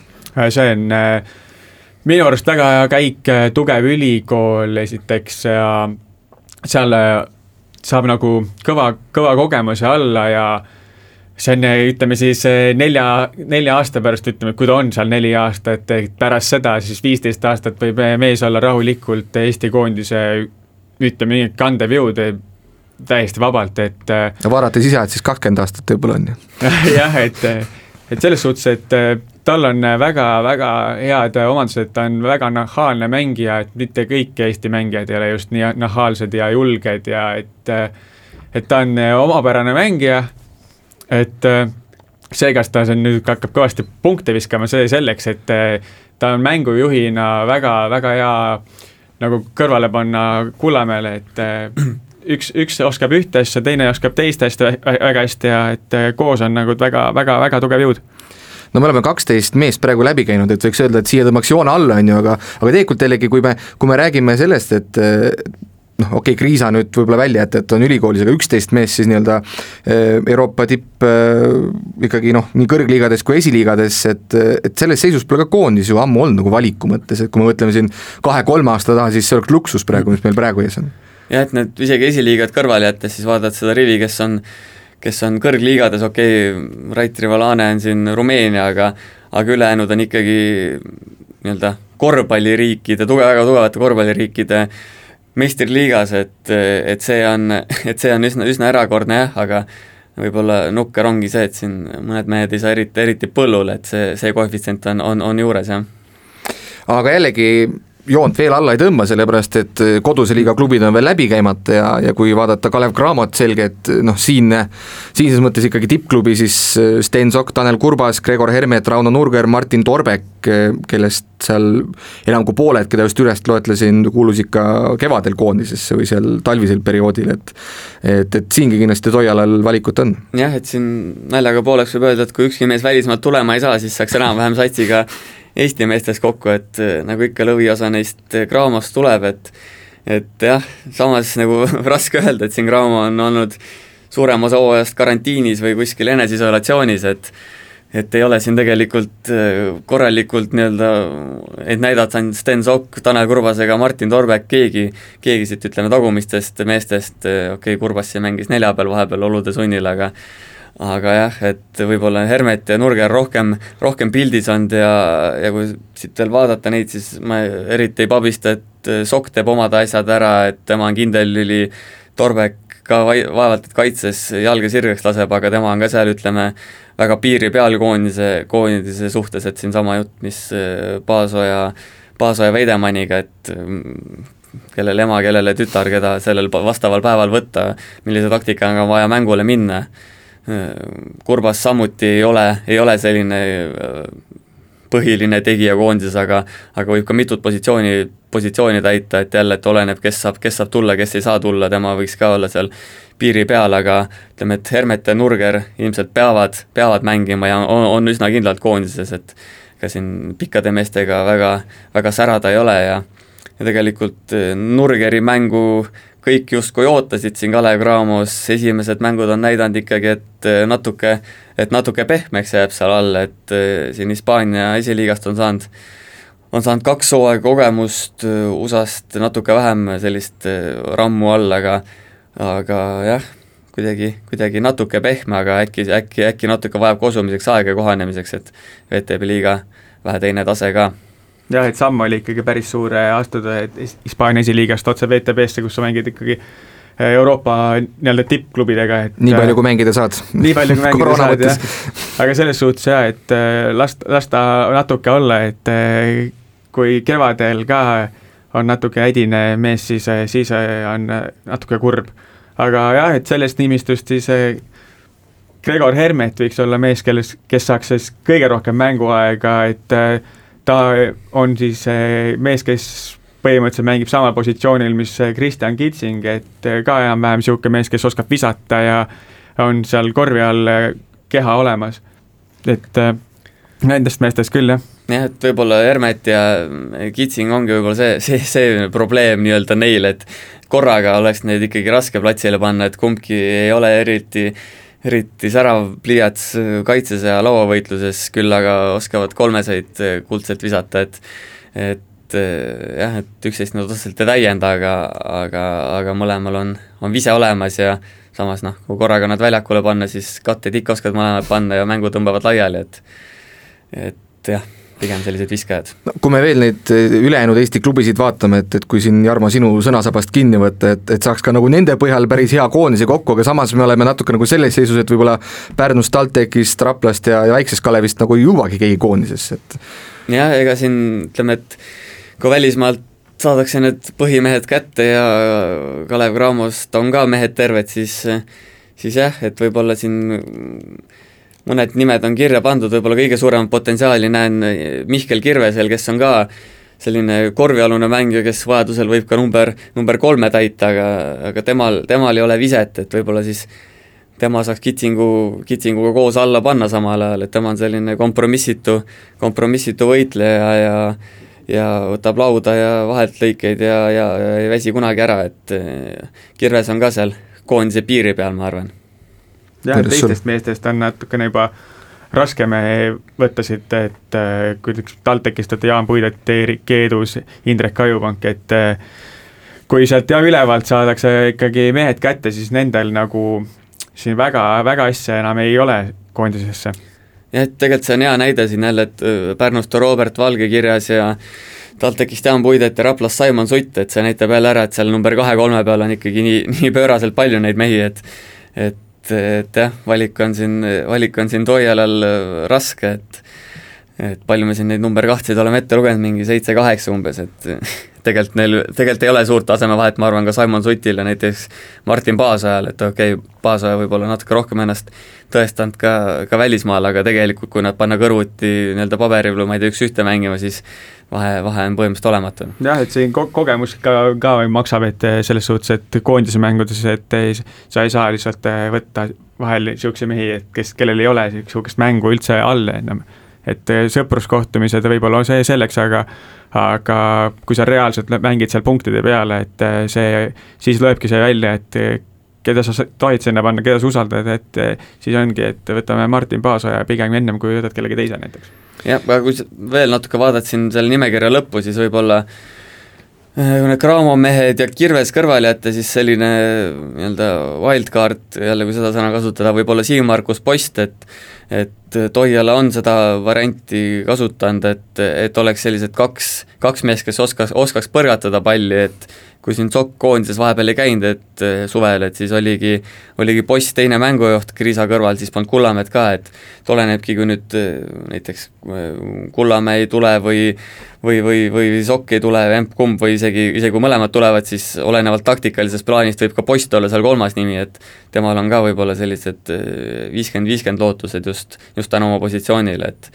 S3: see on äh, minu arust väga hea käik, äh, tugev ülikool esiteks ja seal äh, saab nagu kõva, kõva kogemuse alla ja see on, ütleme siis nelja, nelja aasta pärast, ütleme, kui ta on seal neli aastat, et pärast seda siis viisteist aastat võib mees olla rahulikult Eesti koondise ütleme nii, kandev jõud täiesti vabalt, et
S1: no vaadates ise, et siis kakskümmend aastat võib-olla on ju.
S3: jah, et, et selles suhtes, et tal on väga-väga head omandused, ta on väga nahaalne mängija, et mitte kõik Eesti mängijad ei ole just nii nahaalsed ja julged ja et et ta on omapärane mängija, et see, kas ta siin nüüd hakkab kõvasti punkte viskama, see selleks, et ta on mängujuhina väga-väga hea nagu kõrvale panna Kullamäele, et üks, üks oskab ühte asja, teine oskab teist asja väga hästi ja et koos on nagu väga-väga-väga tugev jõud.
S1: No me oleme kaksteist meest praegu läbi käinud, et võiks öelda, et siia tõmbaks joone alla, on ju, aga aga tegelikult jällegi, kui me, kui me räägime sellest, et noh, okei okay,, Kriisa nüüd võib-olla välja jätta, et on ülikoolis, aga üksteist meest siis nii-öelda eh, Euroopa tipp äh, ikkagi noh, nii kõrgliigades kui esiliigades, et, et selles seisus pole ka koondis ju ammu olnud nagu valiku mõttes, et kui me mõtleme siin kahe-kolme aasta taha, siis see oleks luksus praegu, mis meil praegu ees on.
S2: jah, et need isegi esiliigad kõrvale jättes, siis vaatad seda rivi, kes on kes on kõrgliigades, okei okay,, Rait Rivalane on siin Rumeenia, aga aga ülejäänud on ikkagi nii-öelda korvpalliriikide, tuge-, väga tugevate korvpalliriikide meistriliigas, et, et see on, et see on üsna, üsna erakordne jah, aga võib-olla nukker ongi see, et siin mõned mehed ei saa eriti, eriti põllule, et see, see koefitsient on, on, on juures, jah.
S1: aga jällegi joont veel alla ei tõmba, sellepärast et eh, koduse liiga klubid on veel läbi käimata ja, ja kui vaadata Kalev Cramot, selge, et noh, siin, siinses mõttes ikkagi tippklubi, siis eh, Sten Sokk, Tanel Kurbas, Gregor Hermet, Rauno Nurger, Martin Torbek, eh, kellest seal enam kui pooled, keda just üles loetlesin, kuulus ikka kevadel koondisesse või seal talvisel perioodil, et et, et siingi kindlasti Toialal valikut on.
S2: jah, et siin naljaga pooleks võib öelda, et kui ükski mees välismaalt tulema ei saa, siis saaks enam-vähem satsiga Eesti meestest kokku, et äh, nagu ikka lõviosa neist äh, Graamos tuleb, et et jah, samas nagu raske öelda, et siin Graamo on olnud suurem osa hooajast karantiinis või kuskil eneseisolatsioonis, et et ei ole siin tegelikult äh, korralikult nii-öelda, et näidata ainult Sten Sokk, Tanel Kurbas ega Martin Torbek, keegi, keegi siit ütleme tagumistest meestest, okei okay,, Kurbas siin mängis neljapäeval vahepeal olude sunnil, aga aga jah, et võib-olla Hermet ja Nurger rohkem, rohkem pildis olnud ja, ja kui siit veel vaadata neid, siis ma eriti ei pabista, et Sokk teeb omad asjad ära, et tema on kindel lüli, Torbek ka vai-, vaevalt et kaitses jalga sirgeks laseb, aga tema on ka seal, ütleme, väga piiri peal koondise, koondise suhtes, et siinsama jutt, mis Paasoja, Paasoja Veidemanniga, et kellele ema, kellele tütar, keda sellel vastaval päeval võtta, millise taktikaga on vaja mängule minna Kurbas samuti ei ole, ei ole selline äh, põhiline tegija koondises, aga aga võib ka mitut positsiooni, positsiooni täita, et jälle, et oleneb, kes saab, kes saab tulla, kes ei saa tulla, tema võiks ka olla seal piiri peal, aga ütleme, et Hermet ja Nurger ilmselt peavad, peavad mängima ja on, on üsna kindlalt koondises, et ka siin pikkade meestega väga, väga särada ei ole ja ja tegelikult äh, Nurgeri mängu kõik justkui ootasid siin Kalev Cramos, esimesed mängud on näidanud ikkagi, et eh, natuke, et natuke pehmeks jääb seal all, et eh, siin Hispaania esiliigast on saanud, on saanud kaks hooaega kogemust, eh, USA-st natuke vähem sellist rammu all, aga aga jah, kuidagi, kuidagi natuke pehme, aga äkki, äkki, äkki natuke vajab kosumiseks aega ja kohanemiseks, et VTB liiga vähe teine tase ka
S3: jah, et samm oli ikkagi päris suur astuda Hispaania esiliigast otse VTB-sse, kus sa mängid ikkagi eh, Euroopa nii-öelda tippklubidega, et
S1: nii palju, kui mängida saad.
S3: nii palju, kui mängida saad, jah. aga selles suhtes jaa, et las, las ta natuke olla, et kui kevadel ka on natuke hädine mees, siis, siis on natuke kurb. aga jah, et sellest nimistust siis Gregor Hermet võiks olla mees, kelles, kes saaks siis kõige rohkem mänguaega, et äh, ta on siis mees, kes põhimõtteliselt mängib samal positsioonil, mis Kristjan Kitsing, et ka enam-vähem niisugune mees, kes oskab visata ja on seal korvi all keha olemas. et nendest meestest küll, jah
S2: jah, et võib-olla Hermet ja Kitsing ongi võib-olla see, see, see probleem nii-öelda neil, et korraga oleks neid ikkagi raske platsile panna, et kumbki ei ole eriti eriti särav pliiats kaitses ja lauavõitluses, küll aga oskavad kolmeseid kuldselt visata, et et jah, et üksteist nad otseselt ei täienda, aga, aga, aga mõlemal on, on vise olemas ja samas noh, kui korraga nad väljakule panna, siis katteid ikka oskavad mõlemad panna ja mängu tõmbavad laiali, et et jah pigem sellised viskajad.
S1: no kui me veel neid eh, ülejäänud Eesti klubisid vaatame, et, et kui siin Jarmo, sinu sõnasabast kinni võtta, et, et saaks ka nagu nende põhjal päris hea koondise kokku, aga samas me oleme natuke nagu selles seisus, et võib-olla Pärnust, TalTechist, Raplast ja, ja Väiksest Kalevist nagu ei jõuagi keegi koondisesse, et
S2: jah, ega siin ütleme, et kui välismaalt saadakse need põhimehed kätte ja Kalev Cramost on ka mehed terved, siis siis jah, et võib-olla siin mõned nimed on kirja pandud, võib-olla kõige suuremat potentsiaali näen Mihkel Kirvesel, kes on ka selline korvialune mängija, kes vajadusel võib ka number, number kolme täita, aga, aga temal, temal ei ole viset, et võib-olla siis tema saaks Kitsingu, Kitsinguga koos alla panna samal ajal, et tema on selline kompromissitu, kompromissitu võitleja ja ja võtab lauda ja vahelt lõikeid ja, ja, ja ei väsi kunagi ära, et Kirves on ka seal koondise piiri peal, ma arvan
S3: jah, teistest meestest on natukene juba raskem võtta siit, et äh, kui TalTechist olete Jaan Puidet, Erik Keedus, Indrek Kajupank, et äh, kui sealt jah, ülevalt saadakse ikkagi mehed kätte, siis nendel nagu siin väga, väga asja enam ei ole koondisesse.
S2: jah, et tegelikult see on hea näide siin jälle, et äh, Pärnust on Robert Valge kirjas ja TalTechist Jaan Puidet ja Raplast Simon Sutt, et see näitab jälle ära, et seal number kahe-kolme peal on ikkagi nii, nii pööraselt palju neid mehi, et et et jah, valik on siin, valik on siin Toialal raske, et et palju me siin neid number kahteid oleme ette lugenud, mingi seitse-kaheksa umbes, et tegelikult neil, tegelikult ei ole suurt tasemevahet, ma arvan, ka Simon Sutil ja näiteks Martin Paasojal, et okei okay,, Paasoja võib-olla natuke rohkem ennast tõestanud ka, ka välismaal, aga tegelikult kui nad panna kõrvuti nii-öelda paberil või ma ei tea, üks-ühte mängima, siis vahe, vahe on põhimõtteliselt olematu.
S3: jah, et siin ko-, kogemus ka, ka maksab, et eh, selles suhtes, et koondise mängudes, et ei, sa ei saa lihtsalt eh, võtta vahel niisuguseid mehi, et kes, kellel ei ole niisugust mängu üldse all enam. Et eh, sõpruskohtumised võib-olla on see selleks, aga aga kui sa reaalselt mängid seal punktide peale, et see, siis lööbki see välja, et keda sa tohid sinna panna, keda sa usaldad, et siis ongi, et võtame Martin Paasoja pigem ennem, kui võtad kellegi teise näiteks.
S2: Jah, aga kui veel natuke vaadata siin selle nimekirja lõppu, siis võib-olla äh, kui need Cramo mehed ja Kirves kõrvale jätta, siis selline nii-öelda wildcard, jälle kui seda sõna kasutada, võib-olla Siim-Markus Post, et et Toiala on seda varianti kasutanud, et, et oleks sellised kaks, kaks meest, kes oskas, oskaks põrgatada palli, et kui siin Sokk koondises vahepeal ei käinud, et eh, suvel, et siis oligi, oligi Poss teine mängujuht Kriisa kõrval, siis polnud Kullamäed ka, et et olenebki, kui nüüd eh, näiteks eh, Kullamäe ei tule või või, või, või Sokk ei tule, emb-kumb või isegi, isegi kui mõlemad tulevad, siis olenevalt taktikalisest plaanist võib ka Post olla seal kolmas nimi, et temal on ka võib-olla sellised viiskümmend, viiskümmend lootused just, just tänu oma positsioonile, et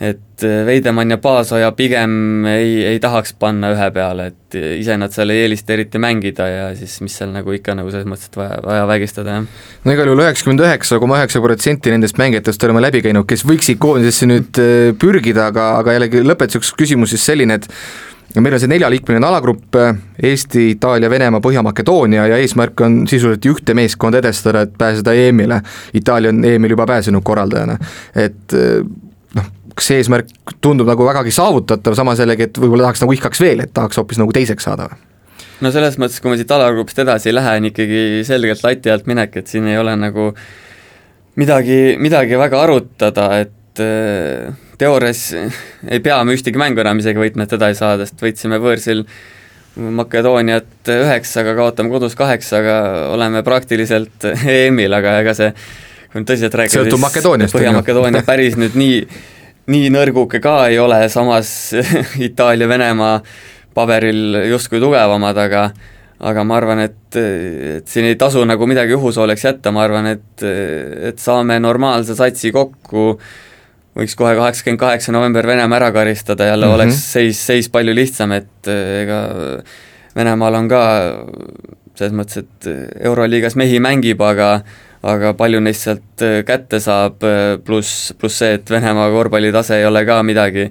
S2: et äh, Veidemann ja Paasoja pigem ei, ei tahaks panna ühe peale, et ise nad seal ei eelista eriti mängida ja siis mis seal nagu ikka nagu selles mõttes, et vaja, vaja vägistada, jah.
S1: no igal juhul üheksakümmend üheksa koma üheksa protsenti nendest mängijatest oleme läbi käinud, kes võiksid koondisesse nüüd äh, pürgida, aga, aga jällegi lõpetuseks küsimus siis selline, et meil on see neljaliikmeline alagrupp, äh, Eesti, Itaalia, Venemaa, Põhja-Makedoonia ja eesmärk on sisuliselt ühte meeskonda edestada, et pääseda EM-ile. Itaalia on EM-il juba pääsenud korraldajana, et üks eesmärk tundub nagu vägagi saavutatav, samas jällegi, et võib-olla tahaks nagu ihkaks veel, et tahaks hoopis nagu teiseks saada
S2: no selles mõttes, kui me siit alagrupist edasi ei lähe, on ikkagi selgelt lati alt minek, et siin ei ole nagu midagi, midagi väga arutada, et äh, teoorias ei pea me ühtegi mängu enam isegi võitma, et teda ei saada, sest võitsime võõrsil Makedooniat üheksaga, kaotame kodus kaheksaga, oleme praktiliselt EM-il, aga ega see kui nüüd tõsiselt rääkida,
S1: siis
S2: Põhja-Makedoonia päris nüüd nii nii nõrguke ka ei ole, samas Itaalia, Venemaa paberil justkui tugevamad, aga aga ma arvan, et, et siin ei tasu nagu midagi juhusooleks jätta, ma arvan, et, et saame normaalse satsi kokku, võiks kohe kaheksakümmend kaheksa november Venemaa ära karistada, jälle mm -hmm. oleks seis, seis palju lihtsam, et ega Venemaal on ka selles mõttes, et Euroliigas mehi mängib, aga aga palju neist sealt kätte saab, pluss, pluss see, et Venemaa korvpallitase ei ole ka midagi,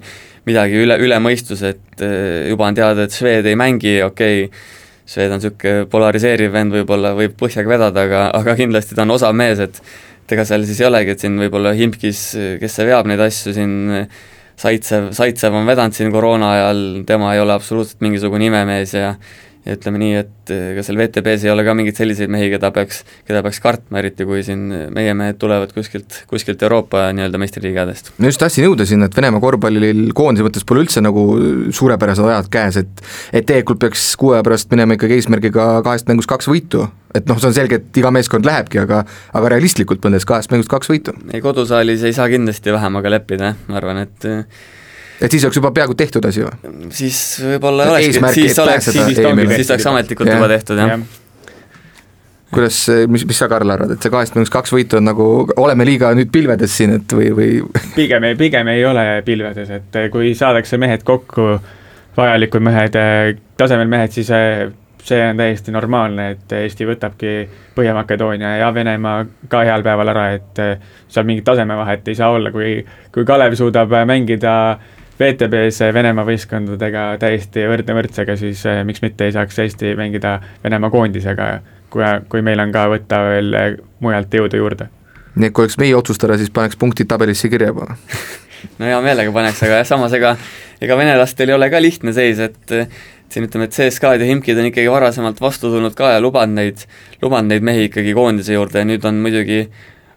S2: midagi üle, üle mõistuse, et juba on teada, et Šved ei mängi, okei okay,, Šved on niisugune polariseeriv vend, võib-olla võib põhjaga vedada, aga, aga kindlasti ta on osav mees, et et ega seal siis ei olegi, et siin võib-olla Himkis, kes see veab neid asju siin, Saitsev, Saitsev on vedanud siin koroona ajal, tema ei ole absoluutselt mingisugune imemees ja ja ütleme nii, et ega seal WTB-s ei ole ka mingeid selliseid mehi, keda peaks, keda peaks kartma, eriti kui siin meie mehed tulevad kuskilt, kuskilt Euroopa nii-öelda meistriliigadest.
S1: ma just tahtsin jõuda sinna, et Venemaa korvpallil koondise mõttes pole üldse nagu suurepärased ajad käes, et et tegelikult peaks kuu aja pärast minema ikkagi eesmärgiga kahest mängust kaks võitu, et noh, see on selge, et iga meeskond lähebki, aga aga realistlikult mõeldes kahest mängust kaks võitu.
S2: ei, kodusaalis ei saa kindlasti vähemaga leppida, ma arvan, et
S1: et siis oleks juba peaaegu tehtud asi või?
S2: siis võib-olla olekski, siis oleks, siis, oleks ametlikult juba tehtud, jah ja.
S1: kuidas, mis, mis sa, Karl, arvad, et see kahest mängust kaks võitu on nagu, oleme liiga nüüd pilvedes siin, et või, või
S3: pigem ei, pigem ei ole pilvedes, et kui saadakse mehed kokku, vajalikud mehed, tasemel mehed, siis see on täiesti normaalne, et Eesti võtabki Põhja-Makedoonia ja Venemaa ka heal päeval ära, et seal mingit tasemevahet ei saa olla, kui, kui Kalev suudab mängida äh, VTB-s Venemaa võistkondadega täiesti võrdne võrdsega, siis eh, miks mitte ei saaks Eesti mängida Venemaa koondisega, kui, kui meil on ka võtta veel eh, mujalt jõudu juurde.
S1: nii et kui oleks meie otsustada, siis paneks punktid tabelisse kirja juba
S2: no hea meelega paneks, aga samas ega, ega venelastel ei ole ka lihtne seis, et siin ütleme, et CSKA-d ja Himkid on ikkagi varasemalt vastu tulnud ka ja lubanud neid, lubanud neid mehi ikkagi koondise juurde ja nüüd on muidugi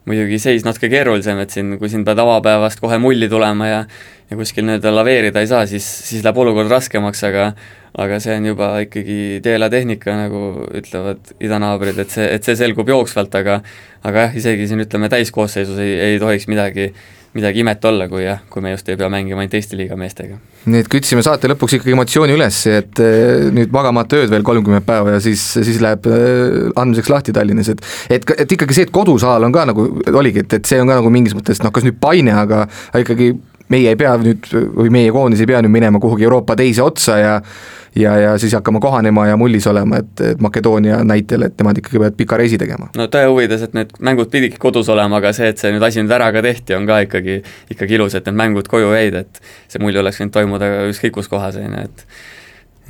S2: muidugi seis natuke keerulisem, et siin, kui siin pead avapäevast kohe mulli tulema ja ja kuskil nii-öelda laveerida ei saa, siis, siis läheb olukord raskemaks, aga aga see on juba ikkagi teelatehnika, nagu ütlevad idanaabrid, et see, et see selgub jooksvalt, aga aga jah, isegi siin ütleme, täiskoosseisus ei, ei tohiks midagi midagi imet olla, kui jah, kui me just ei pea mängima ainult Eesti liiga meestega.
S1: nii et kütsime saate lõpuks ikkagi emotsiooni üles, et eh, nüüd magamata ööd veel kolmkümmend päeva ja siis, siis läheb eh, andmiseks lahti Tallinnas, et et, et ikkagi see, et kodusaal on ka nagu, oligi, et, et see on ka nagu mingis mõttes noh, kas nüüd paine, aga ikkagi meie ei pea nüüd või meie koondis ei pea nüüd minema kuhugi Euroopa teise otsa ja ja, ja siis hakkama kohanema ja mullis olema, et, et Makedoonia näitel, et nemad ikkagi peavad pika reisi tegema.
S2: no tõe huvides, et need mängud pididki kodus olema, aga see, et see nüüd asi nüüd ära ka tehti, on ka ikkagi, ikkagi ilus, et need mängud koju jäid, et see mulje oleks võinud toimuda ükskõik kus kohas, on ju, et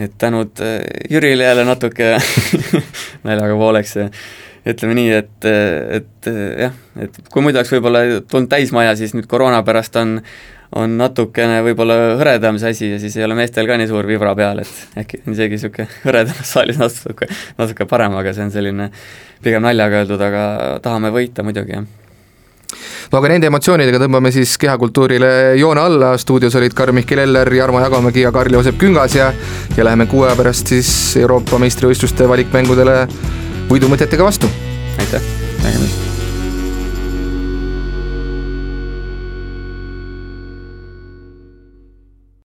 S2: et tänud äh, Jürile jälle natuke naljaga pooleks ja ütleme nii, et, et jah, et kui muidu oleks võib-olla tulnud täismaja, siis nüüd koroona pärast on on natukene võib-olla hõredam see asi ja siis ei ole meestel ka nii suur vibra peal, et äkki isegi niisugune hõredamas saalis natuke, natuke parem, aga see on selline pigem naljaga öeldud, aga tahame võita muidugi, jah
S1: no aga nende emotsioonidega tõmbame siis kehakultuurile joone alla, stuudios olid Karl-Mihkel Eller, Jarmo Jagomägi ja Karl-Joosep Küngas ja ja läheme kuu aja pärast siis Euroopa meistrivõistluste valikmängudele võidumõtetega vastu.
S2: aitäh,
S3: nägemist!